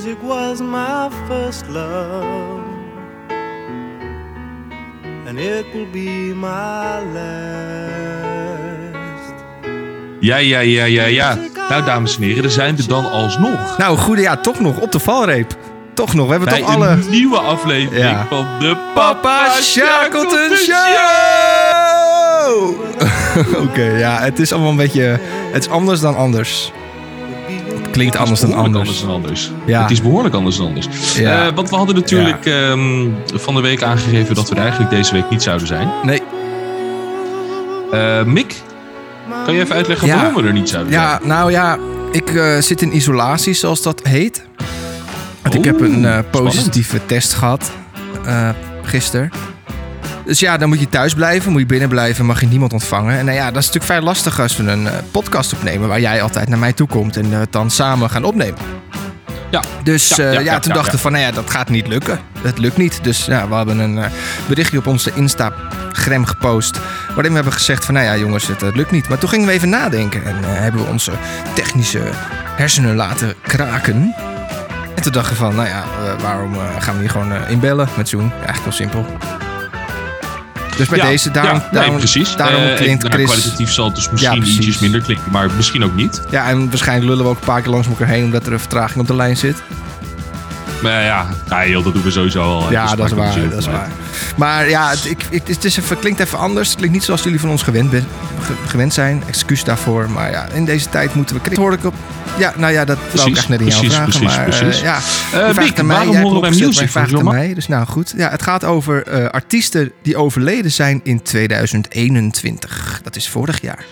Music was my first love, and it will be my last. Ja, ja, ja, ja, ja. Nou, dames en heren, er zijn we dan alsnog. Nou, goede, ja, toch nog op de valreep. Toch nog, we hebben Bij toch alle... een nieuwe aflevering Ja. van de Papa Shackleton Show! Oké, ja, het is allemaal een beetje... Het is anders dan anders. Klinkt anders dan Behoorlijk anders. dan anders. Ja. Het is behoorlijk anders dan anders. Ja. Eh, want we hadden natuurlijk ehm, van de week aangegeven dat we er eigenlijk deze week niet zouden zijn. Nee, Eh, Mick, kan je even uitleggen Ja. waarom we er niet zouden ja, zijn? nou ja, ik eh, zit in isolatie, zoals dat heet. Want ik heb een spannend. positieve test gehad eh gisteren. Dus ja, dan moet je thuis blijven, moet je binnen blijven, mag je niemand ontvangen. En nou ja, dat is natuurlijk vrij lastig als we een eh, podcast opnemen waar jij altijd naar mij toe komt en we het dan samen gaan opnemen. Ja. Dus Ja, eh, ja, ja, ja, toen dachten we van, nou ja, dat gaat niet lukken. Het lukt niet. Dus ja, we hebben een eh, berichtje op onze Instagram gepost. Waarin we hebben gezegd van, nou ja jongens, het, eh, lukt niet. Maar toen gingen we even nadenken. En eh, hebben we onze technische hersenen laten kraken. En toen dachten we van, nou ja, eh, waarom eh, gaan we niet gewoon eh, inbellen met Zoom? Eigenlijk heel simpel. Dus bij Ja, deze, daarom, ja, nee, daarom, precies. daarom Eh, klinkt nou, Chris... Kwalitatief zal het dus misschien Ja, ietsjes minder klinken, maar misschien ook niet. Ja, en waarschijnlijk lullen we ook een paar keer langs elkaar heen... omdat er een vertraging op de lijn zit. Maar ja, ja joh, dat doen we sowieso al. Ja, Dus dat is waar. Dat is uit. waar. Maar ja, het, ik, ik- het, is even, klinkt even anders. Het klinkt niet zoals jullie van ons gewend, ben, ge- gewend zijn. Excuus daarvoor. Maar ja, in deze tijd moeten we... Dat hoorde ik op... Ja, nou ja, dat wou ik Precies, echt net aan jou precies, vragen. precies, maar precies. eh, ja, Eh, aan mij, waarom horen wij maar van vraagt aan mij. Dus nou goed. Ja, het gaat over eh, artiesten die overleden zijn in 2021. Dat is vorig jaar.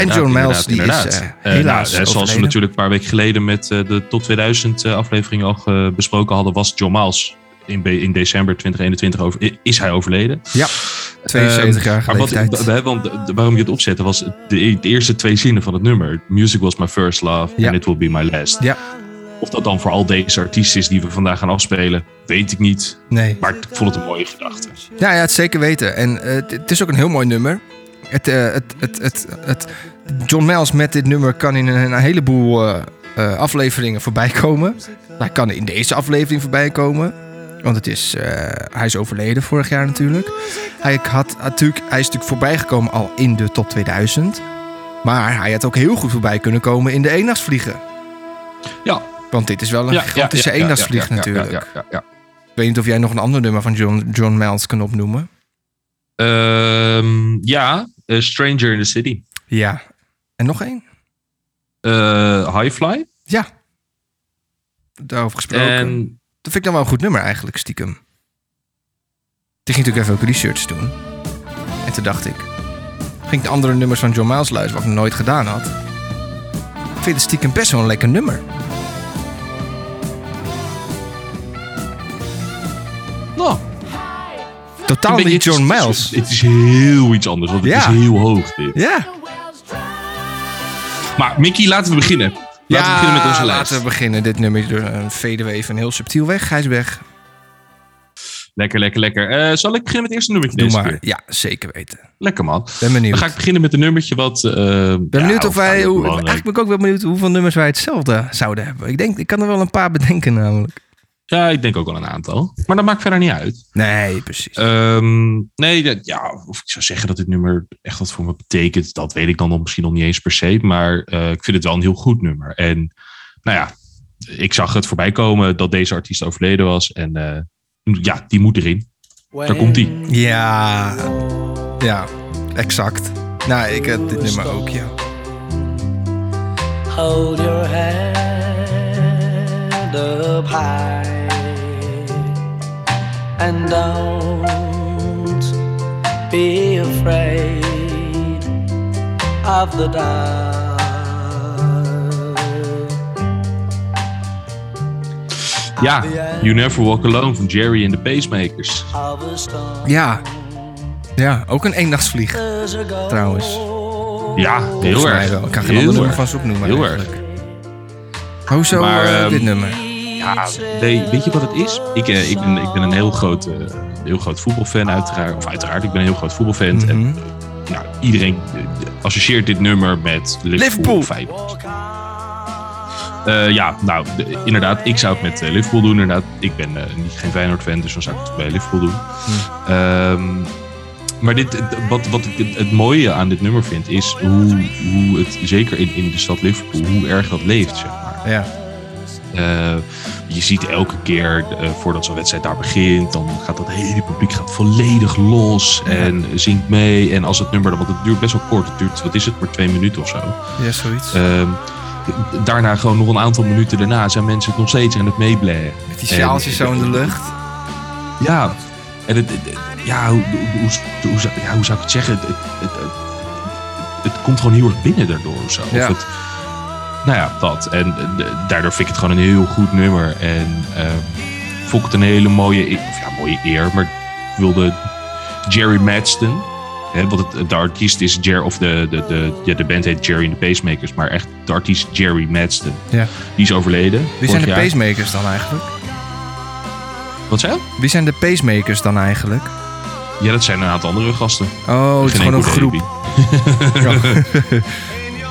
Inderdaad, En John Miles, die is, inderdaad. eh, Eh, helaas nou, zoals we natuurlijk een paar weken geleden met eh, de Top 2000 eh, aflevering al besproken hadden, was John Miles in, in december 2021 over, is hij overleden. Ja, 72 jaar Ehm, maar wat, we- de- waarom ik het opzette was de, de eerste twee zinnen van het nummer. Music was my first love Ja. and it will be my last. Ja, Of dat dan voor al deze artiesten is die we vandaag gaan afspelen, weet ik niet. nee. Maar ik vond het een mooie gedachte. Ja, ja, het zeker weten. En het- is ook een heel mooi nummer. Het, het, het, het, het, John Miles met dit nummer kan in een, heleboel eh, eh, afleveringen voorbij komen. Hij kan in deze aflevering voorbij komen. Want het is, eh, hij is overleden vorig jaar natuurlijk. Hij, had, natuurlijk. hij is natuurlijk voorbij gekomen al in de top 2000. Maar hij had ook heel goed voorbij kunnen komen in de eendagsvliegen. Ja. Want dit is wel een gigantische ja, ja, eendagsvlieg ja, ja, natuurlijk. Ja, ja, ja. Ik weet niet of jij nog een ander nummer van John, John Miles kan opnoemen. Ehm, ja, Stranger in the City. Ja. En nog één? Eh High Fly. Ja. Daarover gesproken. En Dat vind ik dan wel een goed nummer eigenlijk, stiekem. Ik ging natuurlijk even ook research doen. En toen dacht ik... Ging ik de andere nummers van John Miles luisteren, wat ik nooit gedaan had. Ik vind het stiekem best wel een lekker nummer. nou, Totaal niet John het is- Miles. Het is heel iets anders, want het Ja. is heel hoog dit. Ja. Maar Mickey, laten we beginnen. Laten we beginnen met onze lijst. laten we beginnen. Dit nummer door een veden we even heel subtiel weg. Hij is weg. Lekker, lekker, lekker. Eh, zal ik beginnen met het eerste nummertje Doe deze maar. keer? Ja, zeker weten. Lekker man. Ben benieuwd. Dan ga ik beginnen met een nummertje wat... eh ben ja, benieuwd of wij... Hoe, eigenlijk ben ik ook wel benieuwd hoeveel nummers wij hetzelfde zouden hebben. Ik denk, ik kan er wel een paar bedenken namelijk. Ja, ik denk ook wel een aantal. Maar dat maakt verder niet uit. Nee, precies. Ehm, nee, dat, ja, of ik zou zeggen dat dit nummer echt wat voor me betekent, dat weet ik dan nog misschien nog niet eens per se. Maar eh, ik vind het wel een heel goed nummer. En nou ja, ik zag het voorbij komen dat deze artiest overleden was. En eh, ja, die moet erin. Daar komt hij. Ja, ja, exact. Nou, ik heb dit nummer ook, ja. Hold your head up high and don't be afraid of the dark. Ja, You Never Walk Alone van Jerry and the Pacemakers. Ja, ja ook een eendagsvlieg. Trouwens. Ja, heel erg. Ik kan geen Heel ander nummer erg. van ze opnoemen Heel eigenlijk. Hoezo Maar, ehm, dit nummer? Ja, weet, weet je wat het is? Ik, eh, ik, ben, ik ben een heel groot, eh, heel groot voetbalfan uiteraard. Of uiteraard, ik ben een heel groot voetbalfan. En Mhm. nou, iedereen eh, associeert dit nummer met Liverpool. Liverpool. Feyenoord. Eh, ja, nou, de- inderdaad, ik zou het met eh, Liverpool doen. Inderdaad, ik ben eh, niet, geen Feyenoord-fan, dus dan zou ik het bij Liverpool doen. Ehm, maar dit, het- wat, wat ik het, het mooie aan dit nummer vind, is hoe, hoe het, zeker in, in de stad Liverpool, hoe erg dat leeft, zeg maar. Ja. Eh, je ziet elke keer eh, voordat zo'n wedstrijd daar begint, dan gaat dat hele publiek gaat volledig los en zingt mee. En als het nummer, want het duurt best wel kort, het duurt, wat is het, maar twee minuten of zo. Ja, zoiets. Ehm, daarna gewoon nog een aantal minuten daarna zijn mensen het nog steeds aan het meeblazen. Met die sjaaltjes zo in de lucht. Ja, en het, het- ja, hoe, hoe, hoe, zou, ja, hoe zou ik het zeggen? Het, het, komt gewoon heel erg binnen daardoor of zo. Ja. Of nou ja, dat. En eh, de- daardoor vind ik het gewoon een heel goed nummer. En ehm vond ik het een hele mooie, e- of ja, mooie eer. Maar ik wilde Jerry Madston. Hè, want het, de artiest is Jerry, of de, de, de, ja, de band heet Jerry and the Pacemakers. Maar echt de artiest Jerry Madston. Ja. Die is overleden. Wie zijn de jaar. pacemakers dan eigenlijk? Wat zei je? Wie zijn de pacemakers dan eigenlijk? Ja, dat zijn een aantal andere gasten. Oh, het is gewoon een groep.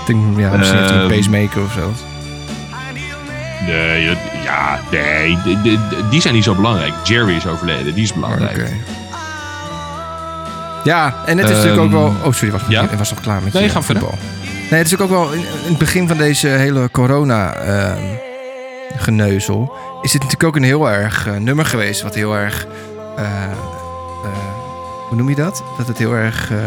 denk, ja, misschien heeft hij een Ehm, pacemaker of zo. Nee, ja, nee, die zijn niet zo belangrijk. Jerry is overleden, die is belangrijk. Oké. Ja, en het is natuurlijk ook wel... Oh, sorry, was, ja? ik was nog klaar met Nee, je ga verder. voetbal. Nee, het is natuurlijk ook wel... In, in het begin van deze hele corona ehm, geneuzel... is dit natuurlijk ook een heel erg eh, nummer geweest... wat heel erg... eh, hoe noem je dat? Dat het heel erg... eh,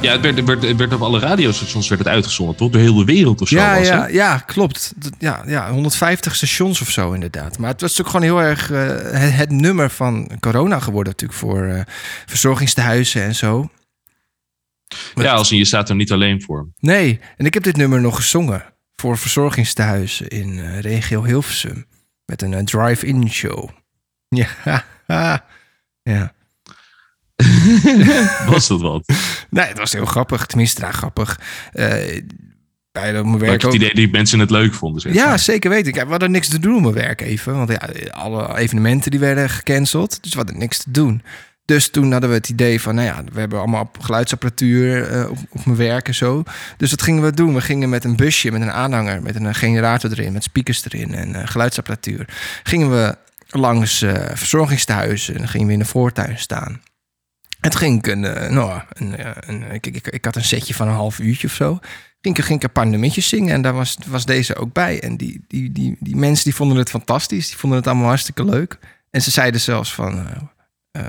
Ja, het werd, het, werd, het werd op alle radiostations werd het uitgezonden, toch? Door heel de wereld of zo ja, was ja, ja, klopt. Ja, ja, 150 stations of zo inderdaad. Maar het was natuurlijk gewoon heel erg eh, het, het nummer van corona geworden natuurlijk voor eh, verzorgingstehuizen en zo. Ja, als in je staat er niet alleen voor. Nee, en ik heb dit nummer nog gezongen voor verzorgingstehuizen in regio Hilversum. Met een drive-in show. Ja, ja. Was dat wat? Nee, het was heel grappig. Tenminste, nou, grappig. Eh bij mijn werk het ook. idee dat mensen het leuk vonden. Zeg Ja, maar. zeker weten. Kijk, we hadden niks te doen op mijn werk even. Want ja, alle evenementen die werden gecanceld. Dus we hadden niks te doen. Dus toen hadden we het idee van, nou ja, we hebben allemaal geluidsapparatuur eh, op, op mijn werk en zo. Dus wat gingen we doen? We gingen met een busje, met een aanhanger, met een generator erin, met speakers erin en eh, geluidsapparatuur. Gingen we langs eh, verzorgingstehuizen en dan gingen we in de voortuin staan. Toen ging een, eh, nou, een, eh, een, ik, ik, ik had een setje van een half uurtje of zo. Ging ik, ging een paar nummertjes zingen en daar was, was deze ook bij. En die, die, die, die mensen die vonden het fantastisch. Die vonden het allemaal hartstikke leuk. En ze zeiden zelfs van, eh,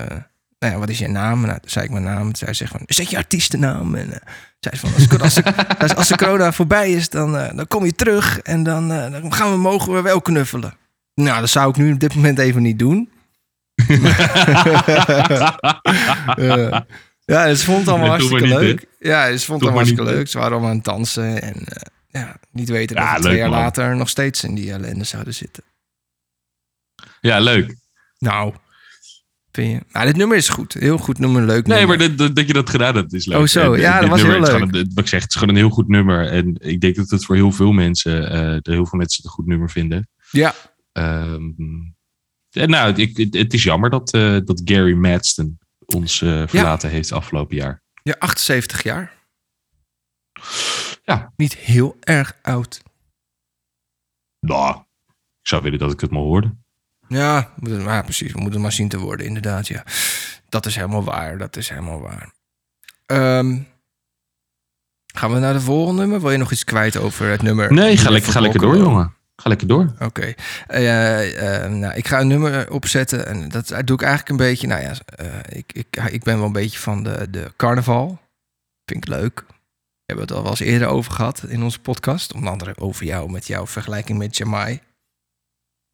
nou ja, wat is je naam? Nou, toen zei ik mijn naam. Zei ze van, zet je artiestennaam. En eh, zei ze van, als, de, als, corona voorbij is, dan, dan kom je terug. En dan, dan gaan we, mogen we wel knuffelen. Nou, dat zou ik nu op dit moment even niet doen. Ja, ze vond het allemaal Nee, hartstikke maar niet, leuk. Ja, ze vond het allemaal maar niet, hartstikke leuk. Ze waren allemaal aan het dansen. En eh, ja, niet weten dat we twee jaar man. later nog steeds in die ellende zouden zitten. Ja, leuk. Nou, vind je? Nou, dit nummer is goed. Heel goed nummer, leuk Nee, nummer. maar dat, dat, dat je dat gedaan hebt is leuk. Oh, zo. Ja, dat was nummer heel leuk. gewoon wat ik zeg, het is gewoon een heel goed nummer. En ik denk dat het voor heel veel mensen, dat heel veel mensen het een goed nummer vinden. Ja, Ehm, nou, ik, het, is jammer dat, eh, dat Gary Madston ons eh, verlaten heeft afgelopen jaar. ja, 78 jaar. Ja. Niet heel erg oud. Nou, ik zou willen dat ik het maar hoorde. Ja, we moeten- ja, precies. We moeten maar zien te worden, inderdaad. Ja. Dat is helemaal waar. Dat is helemaal waar. Ehm, gaan we naar de volgende nummer? Wil je nog iets kwijt over het nummer? Nee, ga, lekker, ga lekker door, jongen. Ga lekker door. Oké. Eh, eh, nou, ik ga een nummer opzetten en dat doe ik eigenlijk een beetje. Nou ja, eh, ik, ik, ik ben wel een beetje van de, de carnaval. Vind ik leuk. We hebben het al wel eens eerder over gehad in onze podcast. Onder andere over jou met jouw vergelijking met Jamai.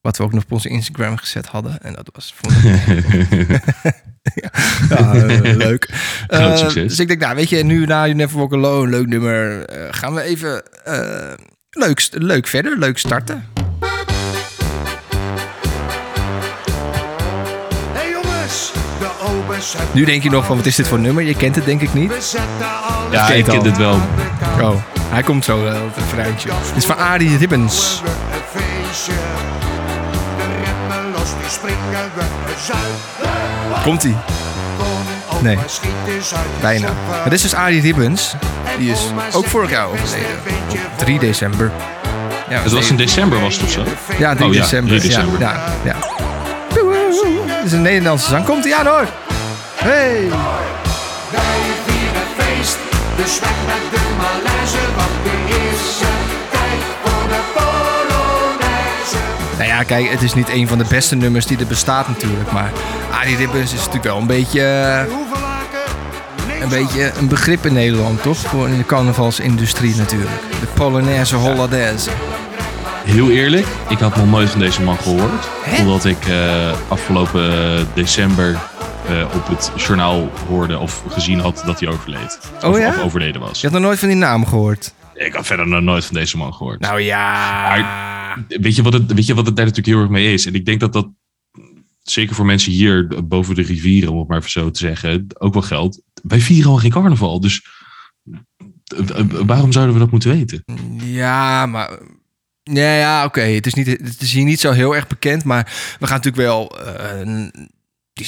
Wat we ook nog op onze Instagram gezet hadden. En dat was vond ik ja, eh, leuk. Dus ik denk, nou weet je, nu na You Never Walk Alone, leuk nummer. gaan we even leuk, leuk verder, leuk starten. Hey jongens, de obers Nu denk je nog van, wat is dit voor nummer? Je kent het denk ik niet. Ja, ik ken dit wel. Oh, hij komt zo, uh, het refreintje. Het is van Arie Ribbons. Komt-ie? Nee. de Bijna. Maar dit is dus Arie Ribbons. Die is ook vorig jaar overleden. Op 3 december. Ja, Het was in december, was het of zo? Ja, 3 Oh ja, december. 3 december. Ja, ja, is een Nederlandse zang. Komt hij aan hoor. Hey. Wij vieren feest, dus weg met de malaise, want de eerste tijd voor de Polonaise. Nou ja, kijk, het is niet een van de beste nummers die er bestaat natuurlijk. Maar Arie Ribbons is natuurlijk wel een beetje, eh? Een beetje een begrip in Nederland, toch? Voor in de carnavalsindustrie natuurlijk. De Polonaise Hollandaise. Heel eerlijk, ik had nog nooit van deze man gehoord. Hè? Totdat ik eh, afgelopen december eh, op het journaal hoorde of gezien had dat hij overleed. Oh of, ja? of overleden was. Je had nog nooit van die naam gehoord? Ik had verder nog nooit van deze man gehoord. Nou ja. weet, je wat het, weet je wat het daar natuurlijk heel erg mee is? En ik denk dat dat zeker voor mensen hier boven de rivieren, om het maar zo te zeggen, ook wel geldt. Wij vieren al geen carnaval, dus eh, eh, waarom zouden we dat moeten weten? Ja, maar. Ja, ja oké. Het, is niet- het is hier niet zo heel erg bekend, maar we gaan natuurlijk wel. eh,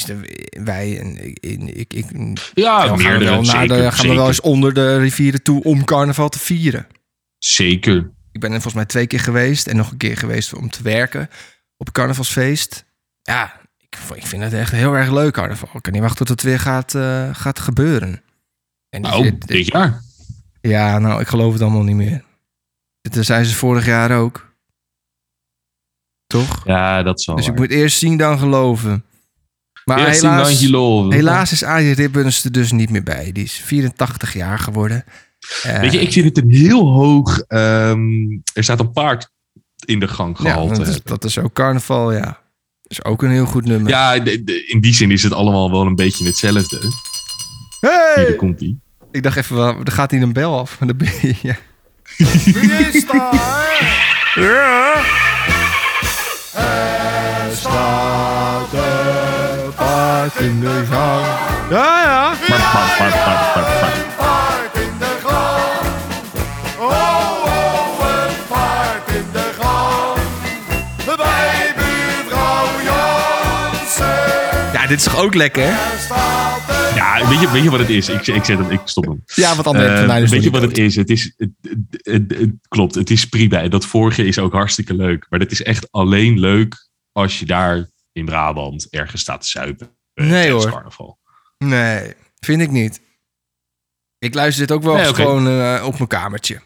de- wij en ik, ik, ik, Ja, wel gaan we meerdere, wel, zeker, de, gaan we wel eens onder de rivieren toe om carnaval te vieren. Zeker. Ik ben er volgens mij twee keer geweest en nog een keer geweest om te werken op een carnavalsfeest. Ja, ik, vind het echt heel erg leuk carnaval. Ik kan niet wachten tot het weer gaat, eh, gaat gebeuren. En Nou, dit- dit- dit jaar. ja, nou, ik geloof het allemaal niet meer. Dit zei ze vorig jaar ook. Toch? Ja, dat zal Dus ik waar. moet eerst zien dan geloven. Maar Eerst zien, dan helaas, geloven. helaas is Arie Ribbons er dus niet meer bij. Die is 84 jaar geworden. Eh, Weet je, ik vind het een heel hoog... ehm, er staat een paard in de gang ja, gehaald. dat, is, dat is ook carnaval, ja. Dat is ook een heel goed nummer. Ja, de- de- in die zin is het allemaal wel een beetje hetzelfde. Hier, Hey! daar komt ie. Ik dacht even, wel, er gaat hier een bel af. Dan ben je, ja. Wie is daar? ja. Er staat een paard in de gang. Ja, ja. Maar, dit is toch ook lekker? Er Ja, weet je, weet je wat het is? Ik, ik zet hem, ik stop hem. Ja, wat mij is weet je wat het is? Het is het, het, het- het- klopt, het is prima. En dat vorige is ook hartstikke leuk. Maar dat is echt alleen leuk als je daar in Brabant ergens staat te zuipen. Nee, hoor. carnaval. Nee, vind ik niet. Ik luister dit ook wel Nee, gewoon eh, op mijn kamertje.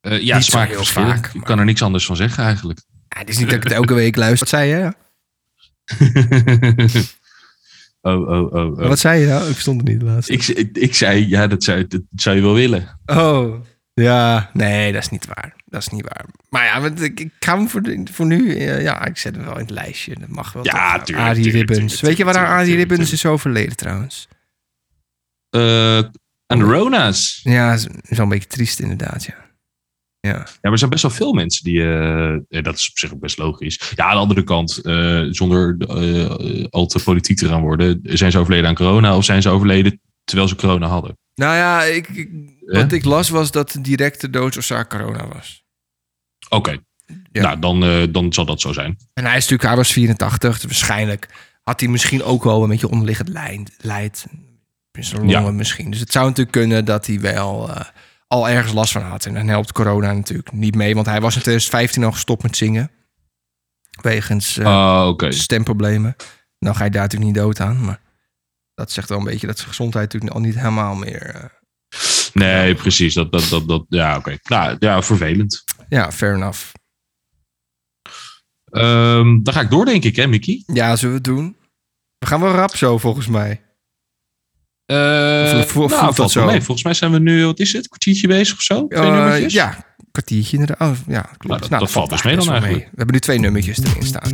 Eh, ja, Niet zo smaak heel vaak, Ik maar- kan er niks anders van zeggen eigenlijk. Ja, het is niet dat ik het elke week luister. Wat zei je? oh, oh, oh. oh. Wat zei je nou? Ik verstond het niet laatst. Ik, ik, ik zei, ja, dat zou, dat zou je wel willen. Oh, ja. Nee, dat is niet waar. Dat is niet waar. Maar ja, want ik, ik ga hem voor, nu... eh, ja, ik zet hem wel in het lijstje. Dat mag wel. Ja, toch? tuurlijk, Arie tuurlijk, Ribbons. tuurlijk, Weet je waar Arie tuurlijk, Ribbons is overleden trouwens? Eh aan de Rona's. Ja, is, is wel een beetje triest inderdaad, ja. Ja. Ja, maar er zijn best wel veel mensen die. eh, en dat is op zich ook best logisch. Ja, aan de andere kant, eh, zonder eh, al te politiek te gaan worden, zijn ze overleden aan corona of zijn ze overleden terwijl ze corona hadden? Nou ja, ik, wat ik las was dat de directe doodsoorzaak corona was. Oké, Ja. nou dan, eh, dan zal dat zo zijn. En hij is natuurlijk, hij was 84, dus waarschijnlijk had hij misschien ook wel een beetje onderliggend lijnd, lijdt. In zijn longen Ja. misschien. Dus het zou natuurlijk kunnen dat hij wel eh, al ergens last van had. En dan helpt corona natuurlijk niet mee, want hij was in 2015 al gestopt met zingen. Wegens eh, Ah, stemproblemen. Nou ga je daar natuurlijk niet dood aan, maar dat zegt wel een beetje dat zijn gezondheid natuurlijk al niet helemaal meer... eh, Nee, precies. Dat, dat, dat, dat, ja, oké. Nou, ja, vervelend. ja, fair enough. Ehm, dan ga ik door, denk ik, hè, Mickey? Ja, zullen we het doen? We gaan wel rap zo, volgens mij. Voelt nou, dat valt zo? mee. Volgens mij zijn we nu, wat is het, kwartiertje bezig of zo? Twee Eh, nummertjes? ja, een kwartiertje inderdaad. Oh, ja, klopt. Nou, dat- dat valt dus mee dan eigenlijk. We hebben nu twee nummertjes erin staan.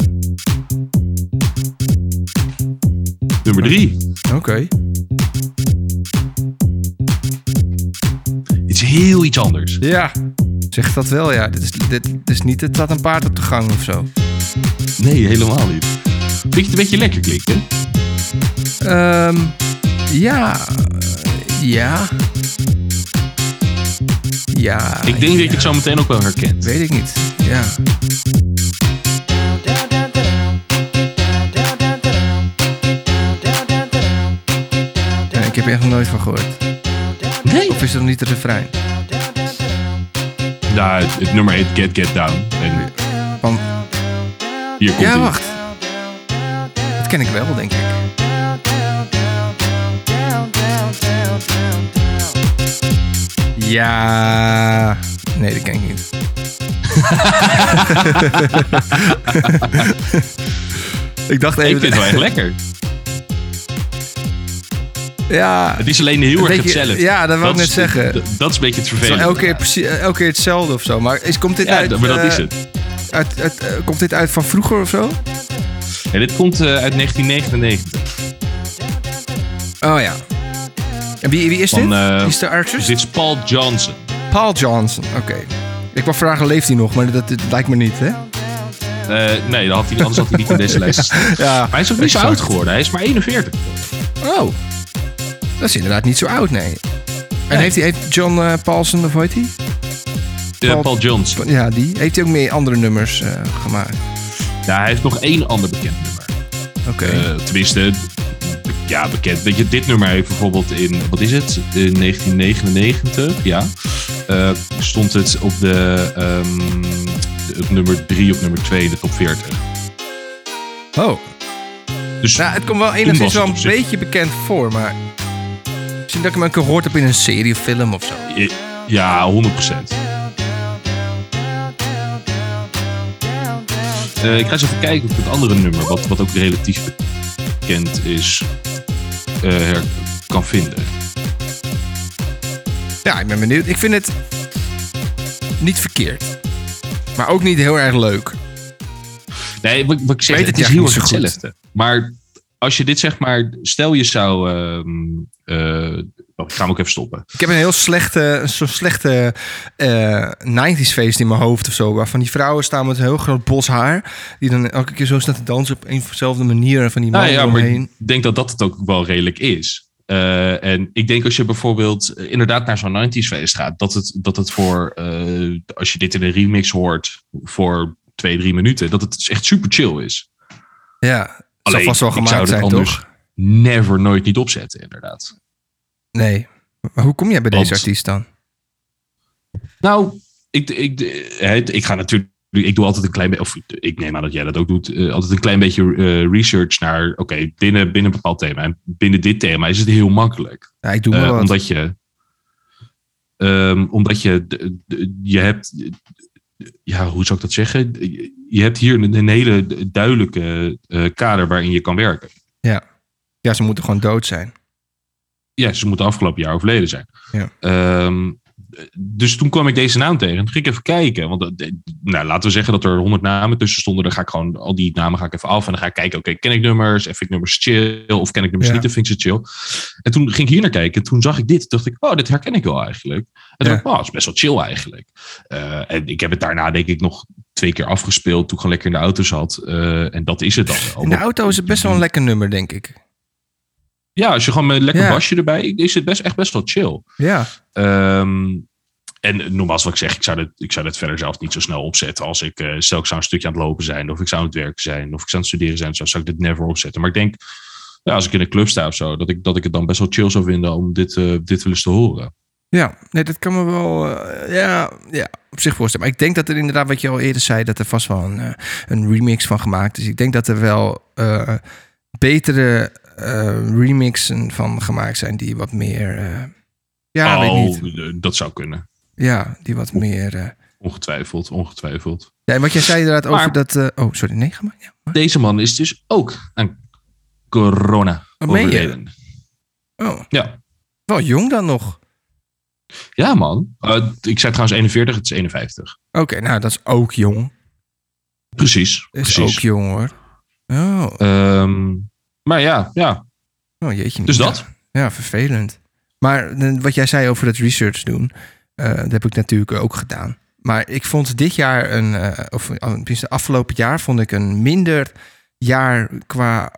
Nummer drie. Oké. Het is heel iets anders. Ja. Zeg dat wel, ja. Dit is, dit, dit is niet, het staat een paard op de gang of zo. Nee, helemaal niet. Vind je het een beetje lekker klinken? Ehm ja. Ja. Ja. Ik denk dat je ja. het zo meteen ook wel herkent. Weet ik niet. Ja. Nee, ik heb er echt nog nooit van gehoord. Nee? Of is het nog niet de refrein? Nou, het, het nummer heet Get Get Down. En Van, hier komt ja, wacht. Dat ken ik wel, denk ik. Ja. Nee, dat ken ik niet. ik dacht Ik even. vind het wel echt lekker. Ja. Het is alleen heel erg hetzelfde. ja, dat wou ik net zeggen. Dat, dat is een beetje het vervelende. elke, keer precies, elke keer hetzelfde of zo. Maar is, komt dit Ja, uit, maar dat eh, is het. uit, uit, eh, komt dit uit van vroeger of zo? Ja, dit komt eh, uit 1999. Oh ja. En wie, wie is Van, dit? eh, Wie is de artist? Dit is Paul Johnson. Paul Johnson, oké. Ik wou vragen, leeft hij nog? Maar dat, dat lijkt me niet, hè? Eh, nee, dan had hij, anders had hij niet in deze lijst. Ja. Maar hij is ook niet zo oud geworden. Hij is maar 41. Oh. Dat is inderdaad niet zo oud, nee. En Nee. heeft, hij, heeft John eh, Paulson, of hoe heet hij? Paul- Paul Johnson. Ja, die. Heeft hij ook meer andere nummers gemaakt? Ja, hij heeft nog één ander bekend nummer. Oké. Tenminste, ja, bekend. Weet je, dit nummer heeft bijvoorbeeld in, wat is het? In 1999, ja. eh, stond het op de, ehm, op nummer 3 of nummer 2 in de top 40. oh. Dus Nou, het komt wel enigszins wel op een beetje bekend voor, maar... Misschien dat ik hem een keer gehoord heb in een serie of film of zo. ja, 100%. Eh, ik ga eens even kijken ik het andere nummer, wat, wat ook relatief bekend is, her kan vinden. Ja, ik ben benieuwd. Ik vind het niet verkeerd. Maar ook niet heel erg leuk. Nee, wat, ik zeg, weet het het is heel erg hetzelfde. Maar als je dit zeg maar, stel je zou, ehm eh, oh, ik ga hem ook even stoppen. Ik heb een heel slechte, zo'n slechte eh 90s feest in mijn hoofd of zo. Waarvan die vrouwen staan met een heel groot bos haar. Die dan elke keer zo staan te dansen op een dezelfde manier. Van die Nou mannen ja, maar omheen. ik denk dat dat het ook wel redelijk is. Eh, en ik denk als je bijvoorbeeld eh, inderdaad naar zo'n 90s feest gaat, dat het, dat het voor, als je dit in een remix hoort voor twee, drie minuten, dat het dus echt super chill is. Ja, het zal Alleen, vast wel gemaakt zou zijn, anders toch? never, nooit niet opzetten, inderdaad. Nee. Maar hoe kom jij bij deze Want- artiest dan? Nou, ik, ik, het- ik ga natuurlijk. Ik doe altijd een klein beetje, of ik neem aan dat jij dat ook doet, eh, altijd een klein beetje eh, research naar, oké, binnen, binnen een bepaald thema. En binnen dit thema is het heel makkelijk. Ja, ik doe Eh, wel omdat je, ehm, omdat je, je hebt, ja, hoe zou ik dat zeggen? Je hebt hier een, een hele duidelijke eh, kader waarin je kan werken. Ja, ze moeten gewoon dood zijn. Ja, ze moeten afgelopen jaar overleden zijn. Ja. Ehm, dus toen kwam ik deze naam tegen. En toen ging ik even kijken. Want eh, nou, laten we zeggen dat er honderd namen tussen stonden. Dan ga ik gewoon al die namen ga ik even af. En dan ga ik kijken, oké, ken ik nummers? Vind ik nummers chill? Of ken ik nummers Ja. niet? En vind ik ze chill? En toen ging ik hier naar kijken. En toen zag ik dit. Toen dacht ik, oh, dit herken ik wel eigenlijk. En toen dacht ik, oh, is best wel chill eigenlijk. Eh, en ik heb het daarna denk ik nog twee keer afgespeeld. Toen ik gewoon lekker in de auto zat. Eh, en dat is het dan wel. In de auto is het best wel een lekker nummer, denk ik. Ja, als je gewoon met een lekker Ja. basje erbij. Is het best, echt best wel chill. Ja. Ehm, en nogmaals wat ik zeg, ik zou, dit, ik zou dit verder zelf niet zo snel opzetten. Als ik, eh, stel ik zou een stukje aan het lopen zijn, of ik zou aan het werken zijn, of ik zou aan het studeren zijn, zo zou ik dit never opzetten. Maar ik denk, ja, als ik in een club sta of zo, dat ik, dat ik het dan best wel chill zou vinden om dit, eh, dit wel eens te horen. Ja, nee, dat kan me wel eh, ja, ja, op zich voorstellen. Maar ik denk dat er inderdaad, wat je al eerder zei, dat er vast wel een, een remix van gemaakt is. Ik denk dat er wel betere remixen van gemaakt zijn die wat meer. eh, ja, weet oh, niet. eh, dat zou kunnen. Ja, die wat meer. eh, Ongetwijfeld, ongetwijfeld. ja, en wat jij zei inderdaad over dat. eh, oh, sorry, nee, ga maar. Ja, maar- Deze man is dus ook aan corona Oh, overleden. Oh, Ja. wel jong dan nog. ja, man. Eh, ik zei trouwens 41, het is 51. Oké, nou, dat is ook jong. Precies, Dat is precies. ook jong hoor. Oh, Ehm, maar ja, ja, oh jeetje. dus dat. Ja, vervelend. Maar eh, wat jij zei over dat research doen, eh, dat heb ik natuurlijk ook gedaan. Maar ik vond dit jaar een, eh, of eh, tenminste afgelopen jaar, vond ik een minder jaar qua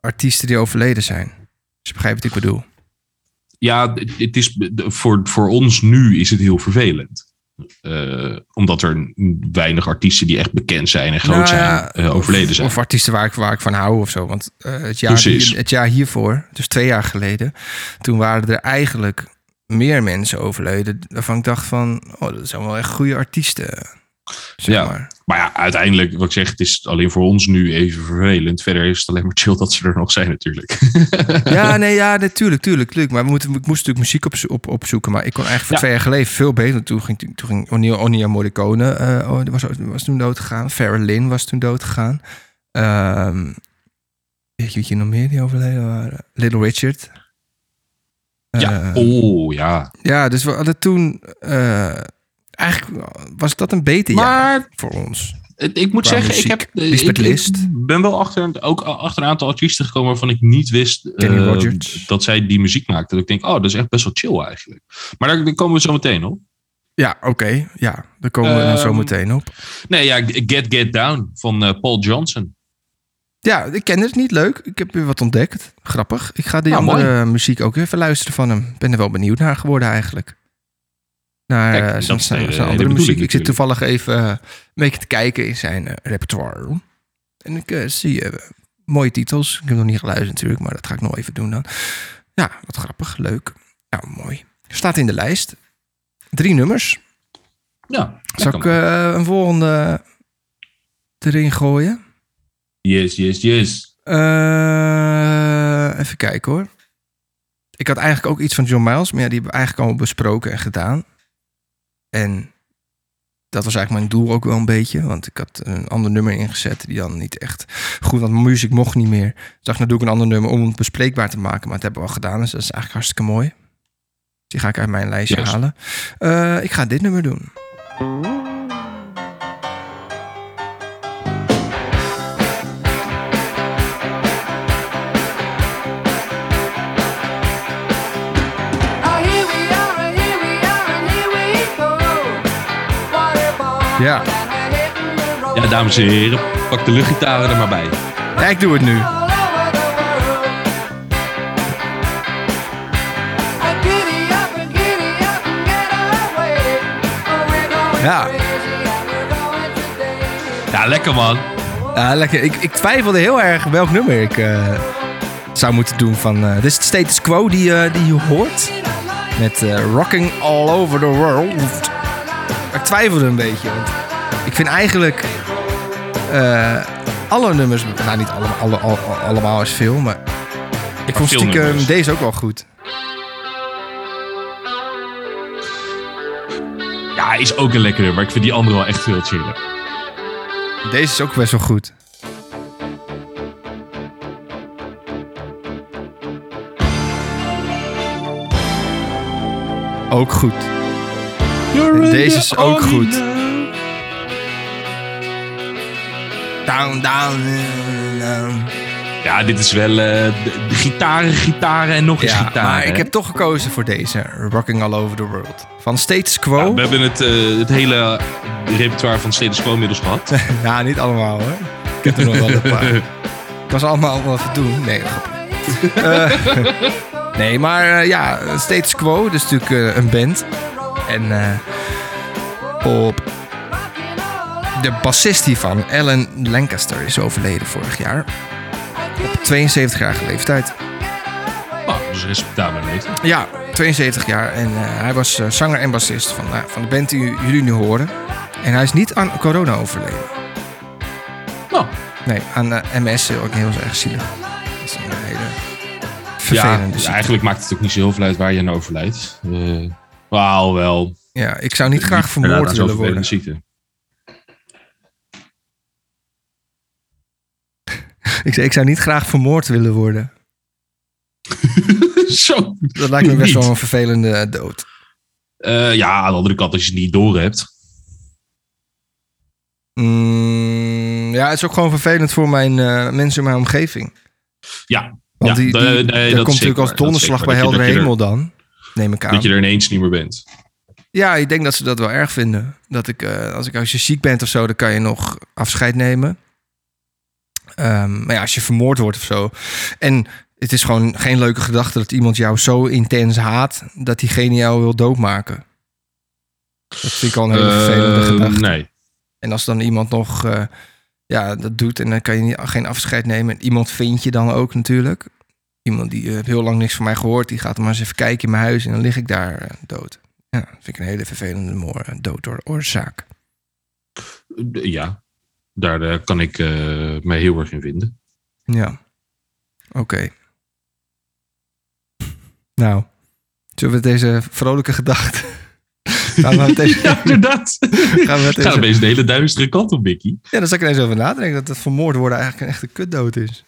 artiesten die overleden zijn. Dus je begrijpt wat ik bedoel. Ja, het is, voor, voor ons nu is het heel vervelend. Eh, omdat er weinig artiesten die echt bekend zijn en groot Nou zijn, ja, eh, overleden of, zijn. Of artiesten waar ik, waar ik van hou of zo. Want eh, het, jaar hier- het jaar hiervoor, dus twee jaar geleden, toen waren er eigenlijk meer mensen overleden. Waarvan ik dacht van, oh, dat zijn wel echt goede artiesten. Zeg Ja. maar. Maar ja, uiteindelijk, wat ik zeg, het is alleen voor ons nu even vervelend. Verder is het alleen maar chill dat ze er nog zijn natuurlijk. Ja, nee, ja, natuurlijk, tuurlijk, tuurlijk. Maar we moeten, ik moest natuurlijk muziek op, op, opzoeken. Maar ik kon eigenlijk voor Ja. twee jaar geleden veel beter. Toen ging, toen ging Onia, Onia Morricone, die was, was toen dood gegaan. Farrah Lynn was toen dood gegaan. Ehm weet je je nog meer die overleden waren? Little Richard. ja, Eh, oh ja. ja, dus we hadden toen... eh, eigenlijk was dat een beter jaar voor ons. ik moet zeggen, ik, heb, eh, ik, ik ben wel achter, ook achter een aantal artiesten gekomen waarvan ik niet wist eh, dat zij die muziek maakten. Dat ik denk, oh, dat is echt best wel chill eigenlijk. Maar daar, daar komen we zo meteen op. Ja, oké. Ja, daar komen we dan zo Ehm, meteen op. Nee, ja, Get Get Down van eh, Paul Johnson. Ja, ik ken het niet leuk. Ik heb weer wat ontdekt. Grappig. Ik ga die Nou, andere muziek ook even luisteren van hem. Ik ben er wel benieuwd naar geworden eigenlijk. Naar Kijk, eh, zijn, zijn, hele andere muziek. Ik zit toevallig even eh, een beetje te kijken in zijn eh, repertoire. En ik eh, zie eh, mooie titels. Ik heb nog niet geluisterd natuurlijk, maar dat ga ik nog even doen dan. Ja, wat grappig. Leuk. Nou, mooi. Staat in de lijst. Drie nummers. Ja, Zal ik eh, een volgende erin gooien? Yes, yes, yes. Eh, even kijken hoor. Ik had eigenlijk ook iets van John Miles, maar ja, die hebben we eigenlijk al besproken en gedaan. En dat was eigenlijk mijn doel ook wel een beetje, want ik had een ander nummer ingezet die dan niet echt goed, want mijn muziek mocht niet meer. Dus ik dacht, nou doe ik een ander nummer om het bespreekbaar te maken, maar dat hebben we al gedaan, dus dat is eigenlijk hartstikke mooi. Die ga ik uit mijn lijstje halen. Eh, ik ga dit nummer doen. Ja. Ja, dames en heren, pak de luchtgitaren er maar bij. Ja, ik doe het nu. Ja. Ja, lekker man. Ja, lekker. Ik, ik twijfelde heel erg welk nummer ik eh, zou moeten doen van... eh dit is de status quo die, eh, die je hoort. Met Rocking All Over The World. Ik twijfelde een beetje. Want ik vind eigenlijk... eh, alle nummers... Nou, niet allemaal, alle, alle- allemaal is veel, maar... Ik vond stiekem nummers. deze ook wel goed. Ja, is ook een lekkere, maar ik vind die andere wel echt veel chiller. Deze is ook best wel goed. Ook goed. Deze is ook goed. Down, down, down. Ja, dit is wel eh, de, de gitaren, gitaren en nog eens Ja, gitaren. maar ik heb toch gekozen voor deze. Rocking All Over The World. Van Status Quo. Ja, we hebben het, eh, het hele repertoire van Status Quo inmiddels gehad. Ja, niet allemaal hoor. Ik heb er nog wel een paar. Ik was allemaal wat te doen. Nee. Eh, nee, maar ja, Status Quo, dus natuurlijk een band. En eh, op de bassist hiervan, Alan Lancaster, is overleden vorig jaar. Op 72-jarige leeftijd. Nou, dus respectabele leeftijd. Ja, 72 jaar. En eh, hij was eh, zanger en bassist van, eh, van de band die jullie nu horen. En hij is niet aan corona overleden. Nou, Nee, aan MS ook heel erg zielig. Dat is een hele ja, vervelende ziekte. eigenlijk maakt het ook niet zo heel veel uit waar je aan overlijdt. Wauw, wel. Ja, ik zou niet graag vermoord willen worden. ziekte. Ik, ik zou niet graag vermoord willen worden. Zo. Dat lijkt me best Niet. wel een vervelende dood. Eh, ja, aan de andere kant, als je het niet door hebt. Mm, ja, het is ook gewoon vervelend voor mijn eh, mensen in mijn omgeving. Ja, Want Ja, die, die, nee, nee, dat komt natuurlijk als donderslag bij heldere hemel dan. Neem ik aan. dat je er ineens niet meer bent. Ja, ik denk dat ze dat wel erg vinden. Dat ik, eh, als, ik, als je ziek bent of zo, dan kan je nog afscheid nemen. Ehm, maar ja, als je vermoord wordt of zo. En het is gewoon geen leuke gedachte dat iemand jou zo intens haat dat diegene jou wil doodmaken. Dat vind ik al een hele vervelende Eh, gedachte. Nee. En als dan iemand nog eh, ja, dat doet en dan kan je niet, geen afscheid nemen. En iemand vind je dan ook natuurlijk. Iemand die heeft heel lang niks van mij gehoord, die gaat maar eens even kijken in mijn huis en dan lig ik daar dood. Ja, dat vind ik een hele vervelende moor, eh, dood door oorzaak. Ja, daar eh, kan ik eh, me heel erg in vinden. Ja, oké. Nou, zullen we deze vrolijke gedachte... gaan we met deze... Ja, inderdaad. gaan we deze... opeens de hele duistere kant op, Mickey. Ja, daar zal ik er eens over nadenken. Dat het vermoord worden eigenlijk een echte kutdood is.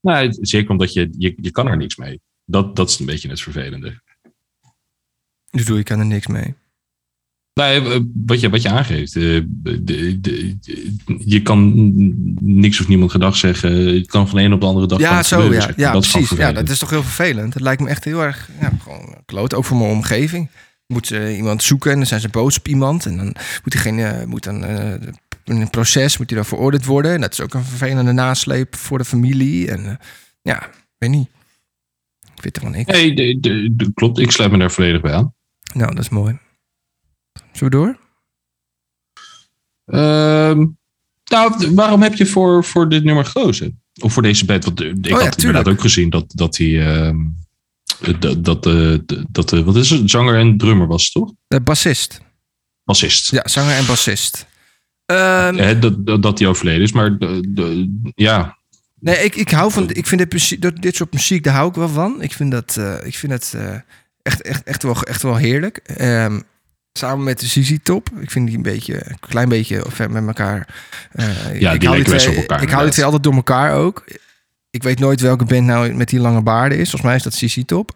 Nou, zeker omdat je, je, je kan er niks mee. Dat, dat is een beetje het vervelende. Dus doe je kan er niks mee. Nou, eh, wat je, wat je aangeeft. eh, de, de, de- je kan niks of niemand gedag zeggen. Je kan van de een op de andere dag... Ja, het zo, gebeuren, ja, ja dat precies. Ja, dat is toch heel vervelend. Het lijkt me echt heel erg ja, gewoon kloot. Ook voor mijn omgeving. Moet ze iemand zoeken en dan zijn ze boos op iemand. En dan moet diegene moet dan, eh, in een proces moet hij dan veroordeeld worden. En dat is ook een vervelende nasleep voor de familie. En eh, ja, ik weet niet. Ik weet er wel niks. Nee, de, de- de- klopt. Ik sluit me daar volledig bij aan. Nou, dat is mooi. Zullen we door? Ehm, nou, waarom heb je voor, voor dit nummer gekozen? Of voor deze band? Want eh, ik Oh ja, had inderdaad ook gezien dat, dat hij... ehm, dat, dat, eh, dat, eh, wat is het? Zanger en drummer was toch? De bassist. Bassist. Ja, zanger en bassist. Hè, dat, dat, dat hij overleden is. Maar de, de- ja, Nee, ik, ik hou van. Ik vind dit, dat- soort muziek, daar hou ik wel van. Ik vind dat, eh, ik vind eh, echt, echt, echt, wel, echt wel heerlijk. Ehm, samen met de Top. Ik vind die een beetje, een klein beetje ver met elkaar. eh, Ja, ik die hou lijken twee- op elkaar, Ik hou die twee altijd door elkaar ook. Ik weet nooit welke band nou met die lange baarden is. Volgens mij is dat ZZ Top.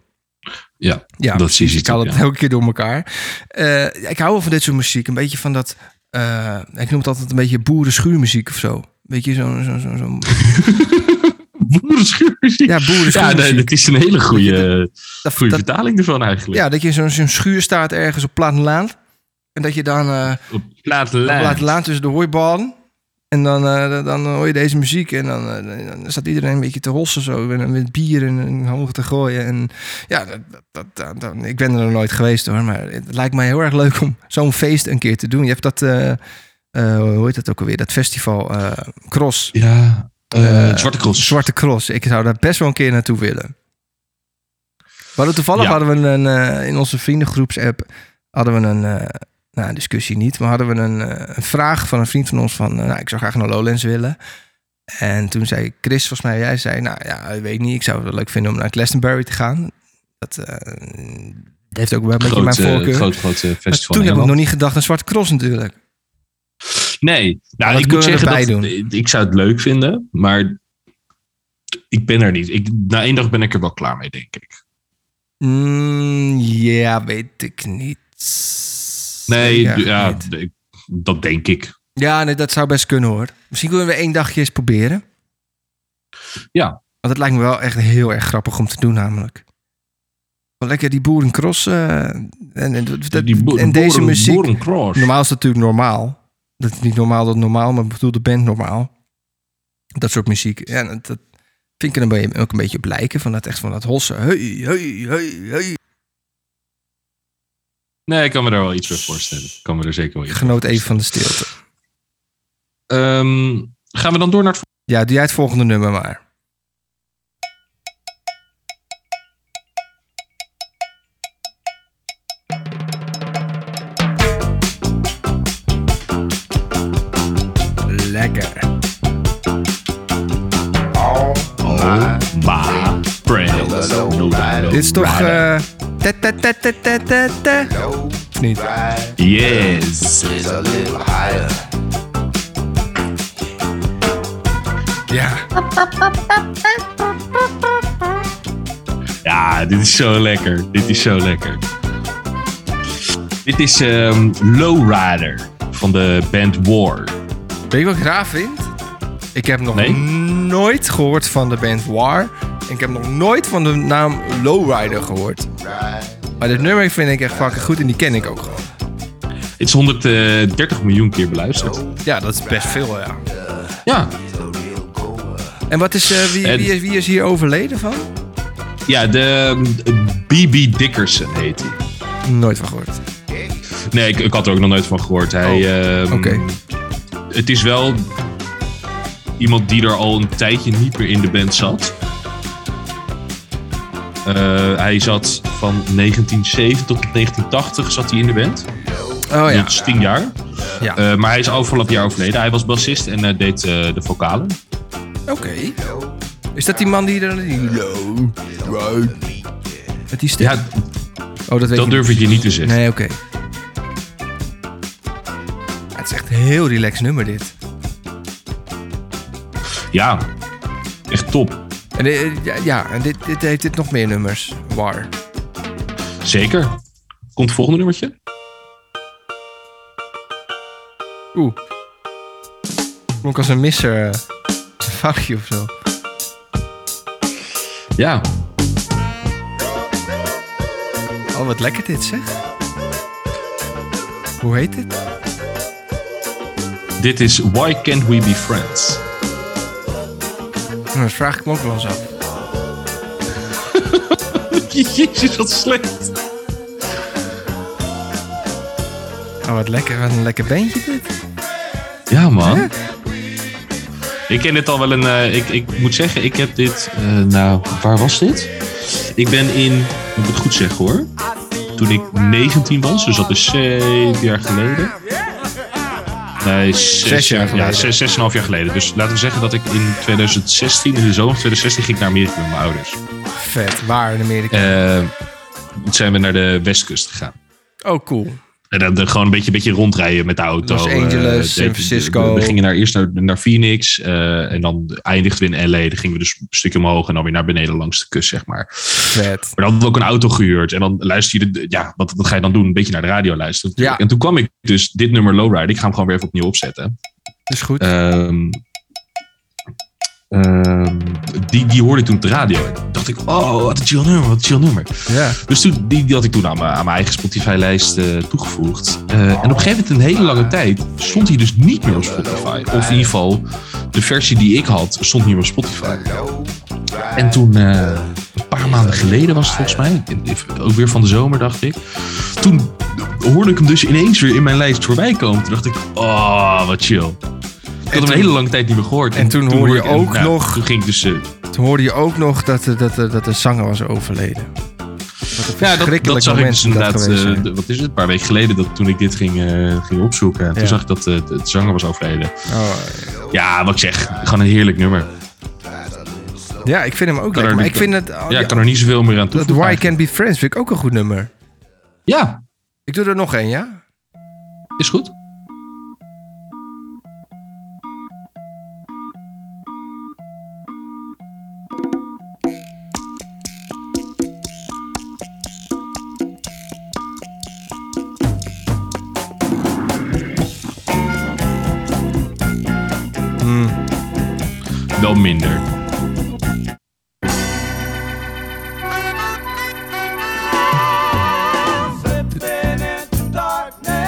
ja, Ja, dat Ik haal het ja. elke keer door elkaar. Eh, ik hou wel van dit soort muziek. Een beetje van dat... eh, ik noem het altijd een beetje boerenschuurmuziek of zo. Weet je, zo'n... Zo, zo, zo, boerenschuurmuziek. ja, Ja, boerenschuurmuziek. nee, dat is een hele goede, Dat- goede dat- vertaling ervan eigenlijk. Ja, dat je zo'n schuur staat ergens op platteland. En dat je dan eh Op op platteland. platteland tussen de hooiballen. En dan, eh, dan hoor je deze muziek. En dan, eh, dan staat iedereen een beetje te hossen zo. En met bier en, en hoog te gooien. En ja, dat, dat, ik ben er nog nooit geweest hoor. Maar het lijkt mij heel erg leuk om zo'n feest een keer te doen. Je hebt dat, eh, hoe heet dat ook alweer? Dat festival Cross. Ja, Eh, Zwarte Cross. Zwarte Cross. Ik zou daar best wel een keer naartoe willen. Hadden toevallig Ja. hadden we een, eh, in onze vriendengroepsapp hadden we een, nou, een discussie niet, maar hadden we een, een vraag van een vriend van ons van, nou, ik zou graag naar Lowlands willen. En toen zei Chris, volgens mij, jij zei, nou ja, ik weet niet, ik zou het wel leuk vinden om naar Glastonbury te gaan. Dat heeft ook wel een beetje mijn voorkeur. groot, groot Maar festival. toen heb ik nog niet gedacht aan Zwarte Cross natuurlijk. Nee, nou, dat ik moet zeggen dat ik zou het leuk vinden, maar ik ben er niet. Ik, na één dag ben ik er wel klaar mee, denk ik. Mm, ja, weet ik niet. Nee, ja, niet. dat denk ik. Ja, nee, dat zou best kunnen hoor. Misschien kunnen we één dagje eens proberen. Ja. Want het lijkt me wel echt heel erg grappig om te doen namelijk. Wel lekker die boerencross. eh en, en, dat- Die bo- en deze muziek. boerencross. Normaal is het natuurlijk normaal. Dat is niet normaal dat normaal, maar ik bedoel de band normaal. Dat soort muziek. Ja, dat, dat vind ik er een beetje- ook een beetje op lijken. Van dat echt van dat hossen. Hey, hey, hey, hey. Nee, ik kan me daar wel iets bij voorstellen. Ik kan me er zeker wel iets genoot even van de stilte. Ehm, gaan we dan door naar het Ja, doe jij het volgende nummer maar. Lekker. Friends. Dit is toch... eh? Of niet? Yes. Ja. Ja, dit is zo lekker. Dit is zo lekker. Dit is ehm, Lowrider van de band War. Weet je wat ik raar vind? Ik heb nog Nee? nooit gehoord van de band War. En ik heb nog nooit van de naam Lowrider gehoord. Maar dit nummer vind ik echt fucking goed en die ken ik ook gewoon. Het is 130 miljoen keer beluisterd. Ja, dat is best veel, ja. Ja, En wat is, eh, wie, wie, is, wie is hier overleden van? ja de B.B. Dickerson heet hij. Nooit van gehoord. Nee, ik, ik had er ook nog nooit van gehoord. Hij, ehm, oké. Het is wel iemand die er al een tijdje niet meer in de band zat. Eh, hij zat van 1970 tot 1980 zat hij in de band. Oh ja. Dat is tien jaar. ja. Eh, maar hij is afgelopen jaar overleden. Hij was bassist en eh, deed de vocalen. Oké. Is dat die man die er... Die, met die stem? Ja, oh, dat weet dat durf ik je niet te zeggen. Nee, oké. Heel relaxed nummer, dit. Ja, echt top. En, eh, ja, ja, en dit, dit heeft dit nog meer nummers. War. Zeker. Komt het volgende nummertje? Oeh. Klonk als een misser. eh, een foutje of zo. Ja. Oh, wat lekker dit, zeg. Hoe heet dit? Dit is Why Can't We Be Friends? Nou, dat vraag ik me ook wel eens af. Jezus, wat slecht. Oh, wat lekker. Wat een lekker bandje dit. Ja, man. Ik ken dit al wel een... eh, ik, ik moet zeggen, ik heb dit... eh, nou, waar was dit? Ik ben in... Moet ik het goed zeggen, hoor. Toen ik 19 was, dus dat is 7 jaar geleden. Nee, zes, Zes jaar Ja, geleden. zes, zes en een half jaar geleden. Dus laten we zeggen dat ik in 2016, in de zomer van 2016, ging ik naar Amerika met mijn ouders. Vet. Waar in Amerika? Eh, toen zijn we naar de westkust gegaan. oh, cool. En dan, gewoon een beetje, beetje rondrijden met de auto. Los Angeles, Eh, San de- Francisco. We, we gingen naar, eerst naar, naar Phoenix. eh, en dan eindigden we in LA. Dan gingen we dus een stukje omhoog en dan weer naar beneden langs de kust, zeg maar. Vet. Maar dan hadden we ook een auto gehuurd. En dan luister je, de, ja, wat, wat ga je dan doen? Een beetje naar de radio luisteren. Ja. En toen kwam ik dus dit nummer Lowrider. Ik ga hem gewoon weer even opnieuw opzetten. Dat is goed. Ehm, ehm, die, die hoorde ik toen op de radio. En toen dacht ik, oh, wat een chill nummer, wat een chill nummer. ja. Dus toen, die, die had ik toen aan mijn, aan mijn eigen Spotify-lijst eh, toegevoegd. Eh, en op een gegeven moment, een hele lange tijd, stond hij dus niet meer op Spotify. Of in ieder geval, de versie die ik had, stond niet meer op Spotify. En toen, eh, een paar maanden geleden was het volgens mij, ook weer van de zomer dacht ik. Toen hoorde ik hem dus ineens weer in mijn lijst voorbij komen. Toen dacht ik, oh, wat chill. Ik had hem een hele lange tijd niet meer gehoord. en toen hoorde je en, ook nou, nog- Toen ging dus... eh, Toen hoorde je ook nog dat, de- dat, de- dat de zanger was overleden. Ja, dat, dat zag ik dus inderdaad, eh, wat is het, een paar weken geleden, dat toen ik dit ging, eh, ging opzoeken. En Toen zag ik dat eh, de, de zanger was overleden. Oh, Ja, wat ik zeg, gewoon een heerlijk nummer. ja, ik vind hem ook Kan lekker. er Maar ik vind het... Ja, ik kan er niet zoveel meer aan dat toevoegen. Why. Can't Be Friends vind ik ook een goed nummer. Ja, Ik doe er nog één, ja? is goed.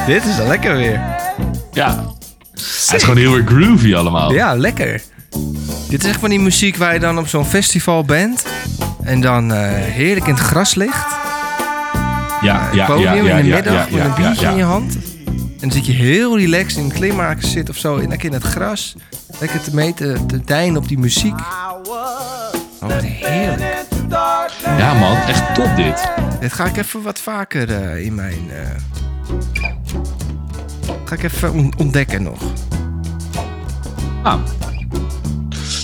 Dit is lekker weer. Ja. Het is gewoon heel erg groovy allemaal. Ja, lekker. Dit is echt van die muziek waar je dan op zo'n festival bent. En dan eh, heerlijk in het gras ligt. ja, Het ja, podium ja, ja, in de ja, middag ja, met een biertje ja, in je hand. En dan zit je heel relaxed in een kleermaker zit of zo. En lekker in het gras. Lekker te meten, te deinen op die muziek. Oh, wat heerlijk. Ja man, echt top dit. Dit ga ik even wat vaker eh, in mijn... eh, ga ik even on- ontdekken nog. Ah.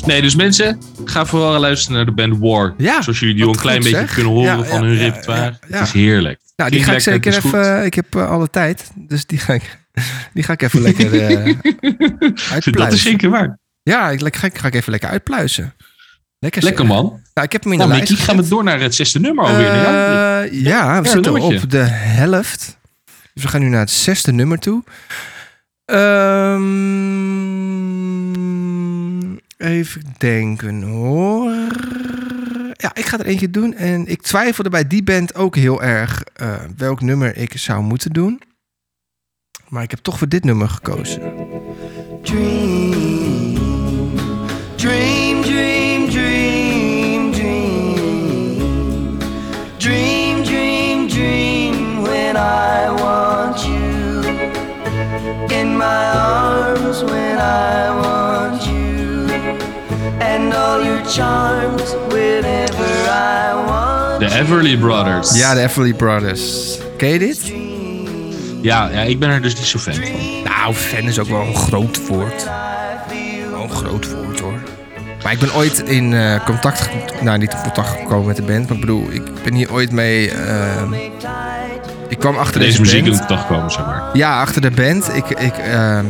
Nee, dus mensen, ga vooral luisteren naar de band War. Ja, Zoals jullie die al een klein goed, beetje zeg. kunnen horen Ja, van ja, hun repertoire. Het is heerlijk. Nou, die ga ik zeker even... ik heb eh, alle tijd. Dus die ga ik, die ga ik even lekker Dat uitpluizen. is zeker waar. Ja, ik, ga, ik ga ik even lekker uitpluizen. Lekker, Lekker man. Nou, ik heb hem in de Nou, lijst gaan we door naar het zesde nummer alweer. ja? Eh, ja, we zitten op de helft. Dus we gaan nu naar het zesde nummer toe. Ehm, even denken hoor. Ja, ik ga er eentje doen. En ik twijfelde bij die band ook heel erg eh, welk nummer ik zou moeten doen. Maar ik heb toch voor dit nummer gekozen. Dream, dream, dream, dream, dream. Dream, dream, dream when I. In my arms when I want you. And all your charms whenever I want De Everly Brothers. Ja, de Everly Brothers. Ken je dit? ja, ja, ik ben er dus niet zo fan van. Nou, fan is ook wel een groot woord. Wel een groot woord hoor. Maar ik ben ooit in eh, contact, nou niet in contact gekomen met de band, maar ik bedoel, ik ben hier ooit mee. ehm, ik kwam achter Deze deze, muziek de dag komen, zeg maar. Ja, achter de band. Ik, ik, ehm,